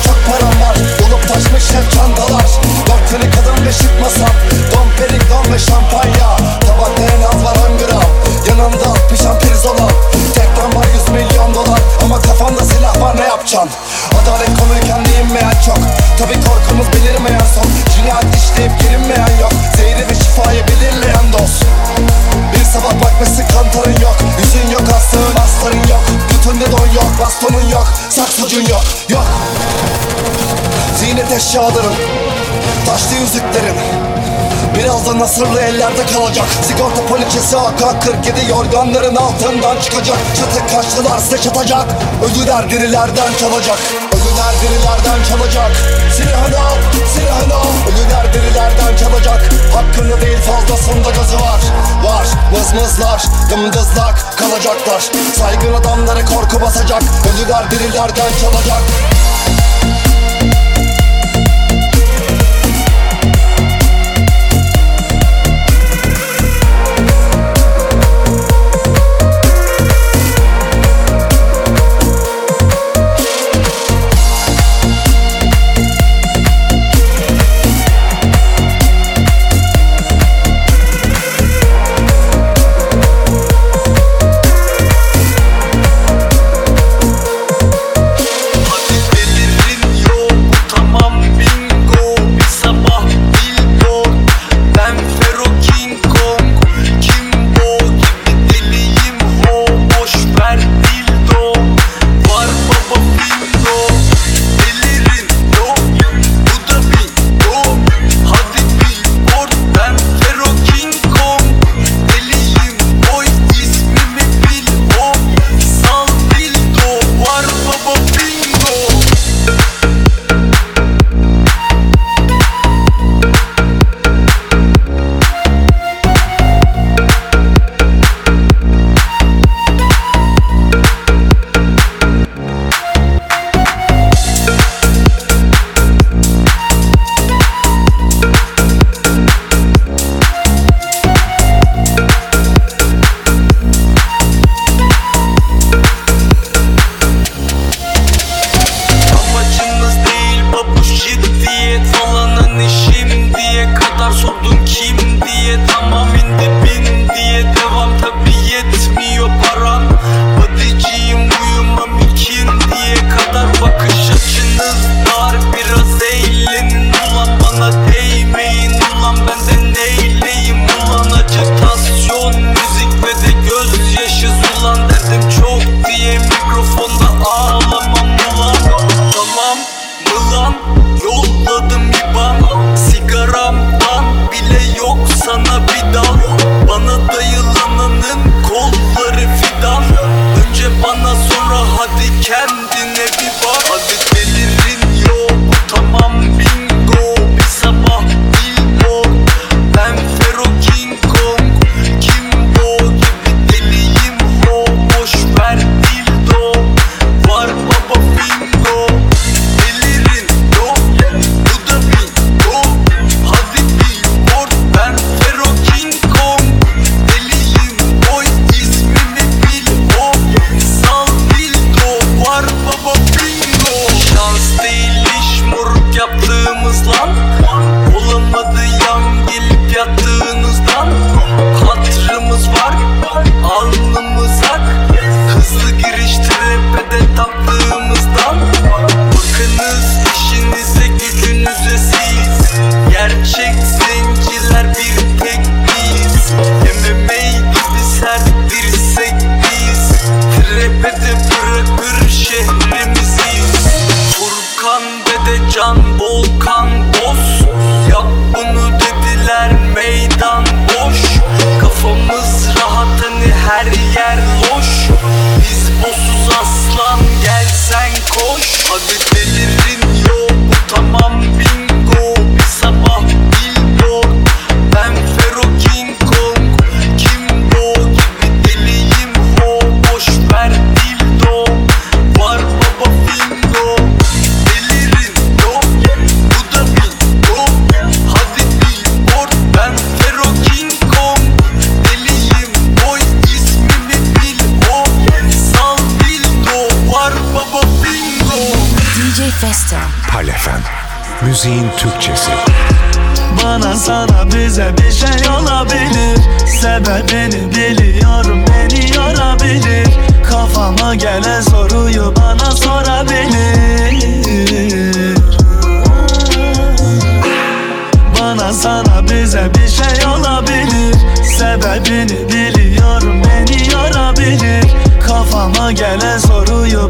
çok param var. Dolup taşmış hep çantalar Dört tane kadın ve şık masam. Don perik don ve şampanya. Tabakta en az var on gram. Yanımda pişen pirzola. Tekten var yüz milyon dolar. Ama kafamda silah var ne yapacaksın Adalet konuyken değinmeyen çok. Tabi korkumuz belirmeyen son. Cinayet işleyip girinmeyen yok. Zehri ve şifayı belirleyen dost sabah bakmışsın kantarın yok. Yüzün yok astığın astarın yok. Götünde don yok bastonun yok. Saksıcın yok yok. Ziynet eşyaların Taşlı yüzüklerin Birazdan nasırlı ellerde kalacak. Sigorta poliçesi AK-47 yorganların altından çıkacak. Çatı kaçtılar size çatacak. Ölüler dirilerden çalacak Ölüler dirilerden çalacak Silahını al, Ölüler dirilerden çalacak Hakkını değil fazlasında gazı var. Var, mızmızlar, dımdızlak kalacaklar. Saygın adamları korku basacak. Ölüler dirilerden çalacak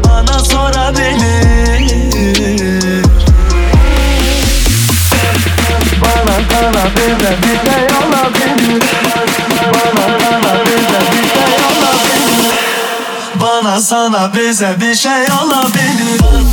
bana sorabilir Bana sana bize bir şey olabilir Bana sana bize bir şey olabilir Bana sana bize bir şey olabilir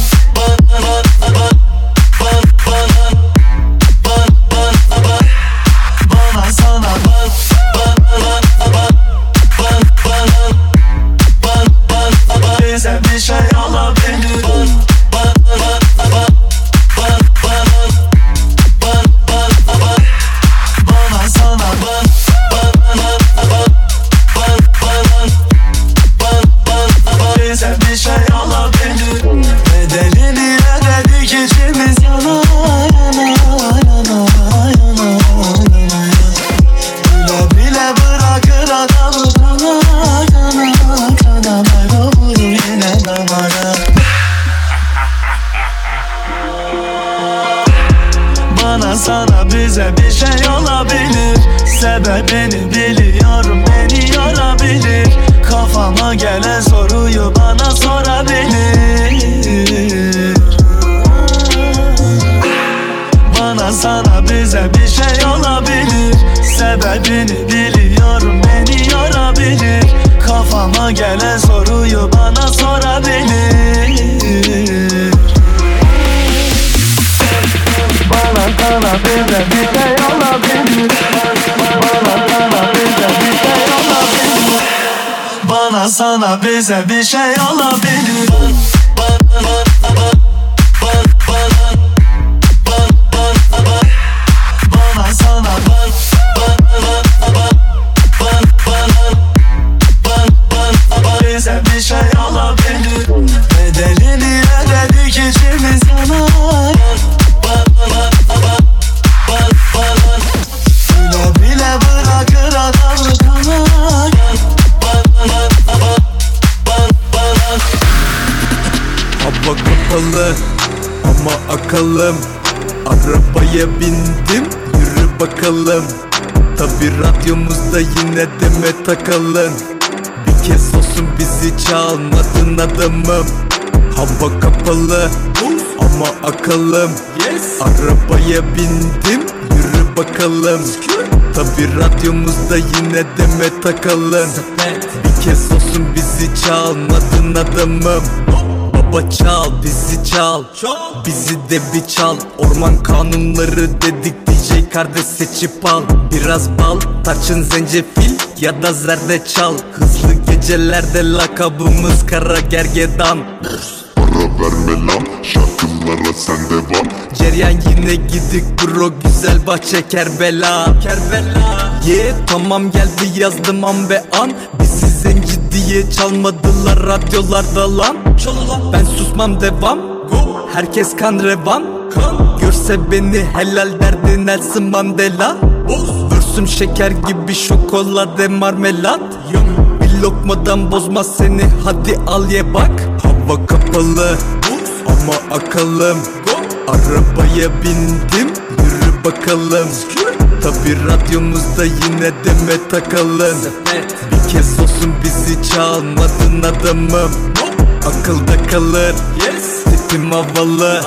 sana bize bir ama akalım Arabaya bindim yürü bakalım. Tabi radyomuzda yine deme takalım. Bir kez olsun bizi çalmadın adamım. Hava kapalı ama akalım. Arabaya bindim yürü bakalım. Tabi radyomuzda yine deme takalım. Bir kez olsun bizi çalmadın adamım Baba çal bizi çal. Bizi de bir çal. Orman kanunları dedik DJ kardeş seçip al. Biraz bal tarçın zencefil ya da zerdeçal Hızlı gecelerde lakabımız kara gergedan. Para verme lan şarkılara sende var Ceryan yine gidik bro güzel bahçe Kerbela. Kerbela. Ye tamam geldi yazdım an ve an. Bizi zenci diye çalmadılar radyolarda lan Ben susmam devam. Herkes kan revan. Görse beni helal derdi Nelson Mandela. Vürsüm şeker gibi şokolade marmelat. Bir lokmadan bozmaz seni hadi al ye bak. Hava kapalı ama akalım. Arabaya bindim yürü bakalım. Tabi radyomuzda yine deme takalım Bir kez olsun bizi çalmadın adamım Akılda kalır. Tipim havalı.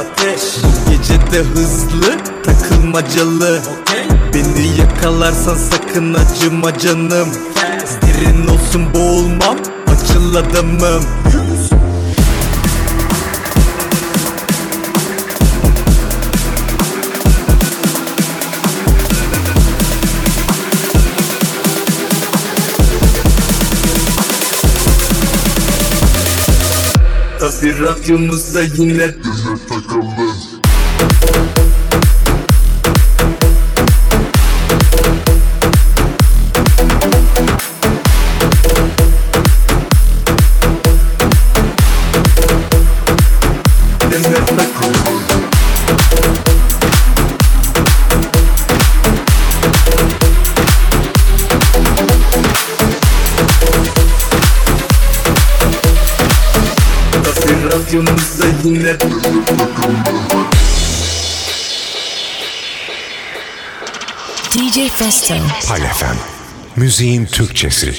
Bu gece de hızlı takılmacalı. Beni yakalarsan sakın acıma canım. Derin olsun boğulmam açıl adamım Tabi radyomuzda yine Deme takalım DJ Festo. Pal FM. Müziğin Türkçesi.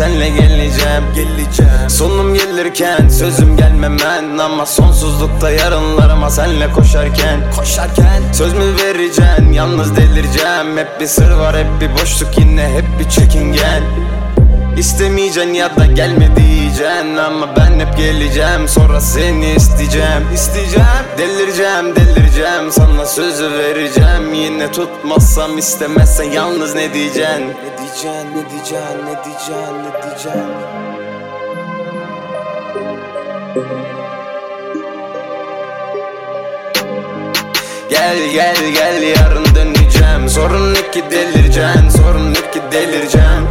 Senle geleceğim. Geleceğim. Sonum gelirken sözüm gelmemen Ama sonsuzlukta yarınlarıma senle koşarken Koşarken. Söz mü vereceksin yalnız delireceğim. Hep bir sır var hep bir boşluk yine hep bir çekingen. İstemeyeceksin ya da gelme diyeceksin Ama ben hep geleceğim. Sonra seni isteyeceğim. İsteyeceğim. Delireceğim delireceğim. Sana sözü vereceğim. Yine tutmazsam istemezsen yalnız ne diyeceksin Ne diyeceksin ne diyeceksin ne diyeceksin ne diyeceksin Gel gel gel yarın döneceğim. Sorun ne ki delireceksin Sorun ne ki delireceğim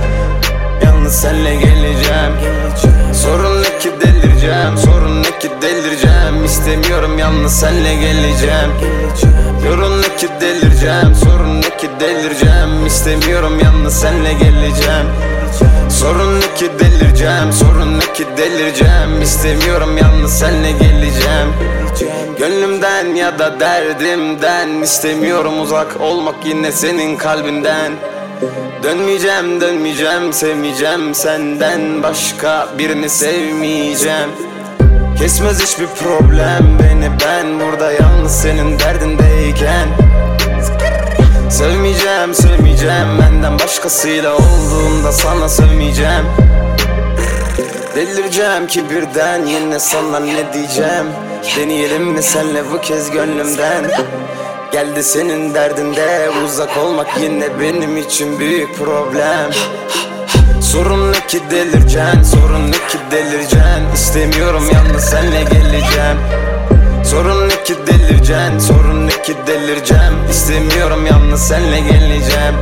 senle geleceğim. Sorun ne ki delireceğim Sorun ne ki delireceğim. İstemiyorum yalnız senle geleceğim. Sorun ne ki delireceğim Sorun ne ki delireceğim. İstemiyorum yalnız senle geleceğim. Sorun ne ki delireceğim Sorun ne ki delireceğim. İstemiyorum yalnız senle geleceğim. Gönlümden ya da derdimden istemiyorum uzak olmak yine senin kalbinden Dönmeyeceğim dönmeyeceğim sevmeyeceğim senden başka birini sevmeyeceğim. Kesmez hiçbir problem beni ben burada yalnız senin derdindeyken. Sevmeyeceğim sevmeyeceğim benden başkasıyla olduğunda sana sevmeyeceğim. Delireceğim ki birden yine sana ne diyeceğim? Deneyelim mi senle bu kez gönlümden Geldi senin derdinde uzak olmak yine benim için büyük problem. Sorun ne ki delireceksin Sorun ne ki delireceksin İstemiyorum yalnız senle geleceğim. Sorun ne ki delireceksin Sorun ne ki delireceğim? İstemiyorum yalnız senle geleceğim.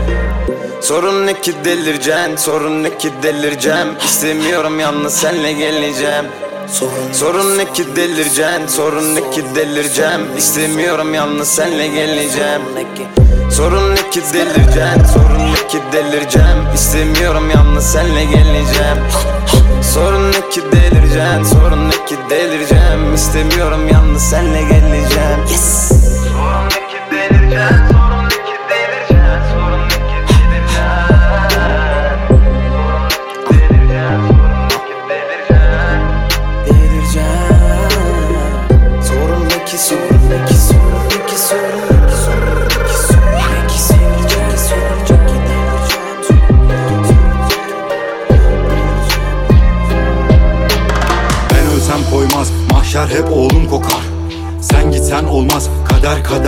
Sorun ne ki delireceksin Sorun ne ki delireceğim? İstemiyorum yalnız senle geleceğim Sorun, sorun ne ki delireceksin Sorun ne ki delireceğim. İstemiyorum yalnız senle geleceğim. Sorun ne ki? Delireceksin Sorun ne ki delireceğim. İstemiyorum yalnız senle geleceğim. Sorun ne ki delireceksin Sorun ne ki delireceğim. İstemiyorum yalnız senle geleceğim. Yes. Sorun ne ki delireceksin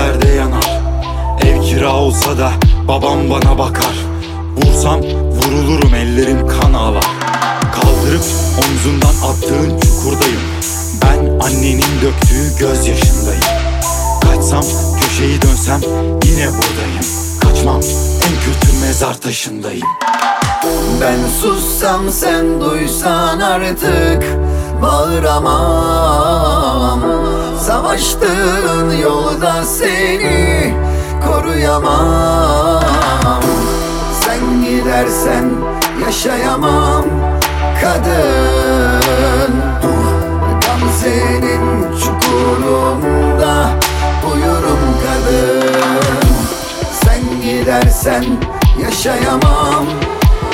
ellerde yanar. Ev kira olsa da babam bana bakar. Vursam vurulurum ellerim kan ağlar. Kaldırıp omzundan attığın çukurdayım. Ben annenin döktüğü gözyaşındayım. Kaçsam köşeyi dönsem yine buradayım. Kaçmam en kötü mezar taşındayım. Ben sussam sen duysan artık Bağıramam Savaştığın yolda seni koruyamam. Sen gidersen yaşayamam kadın. Gamze'nin çukurunda uyurum kadın. Sen gidersen yaşayamam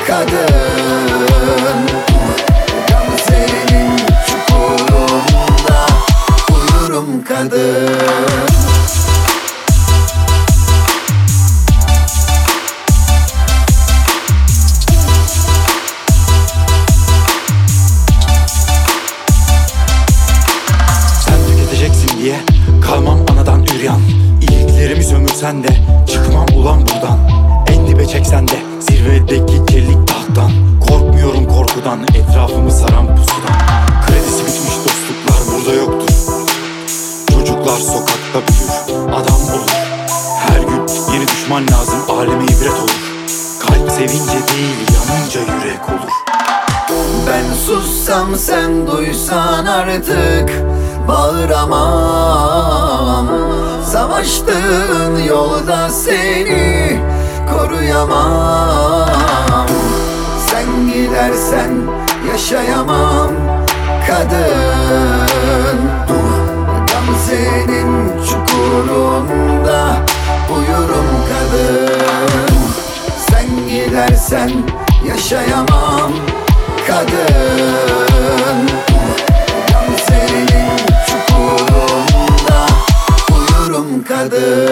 kadın. Gamze'nin uyurum kadın sussam sen duysan artık Bağıramam. Savaştığın yolda seni koruyamam. Sen gidersen yaşayamam kadın. Gamze'nin çukurunda uyurum kadın. Sen gidersen yaşayamam kadın. Gamze'nin çukurunda uyurum kadın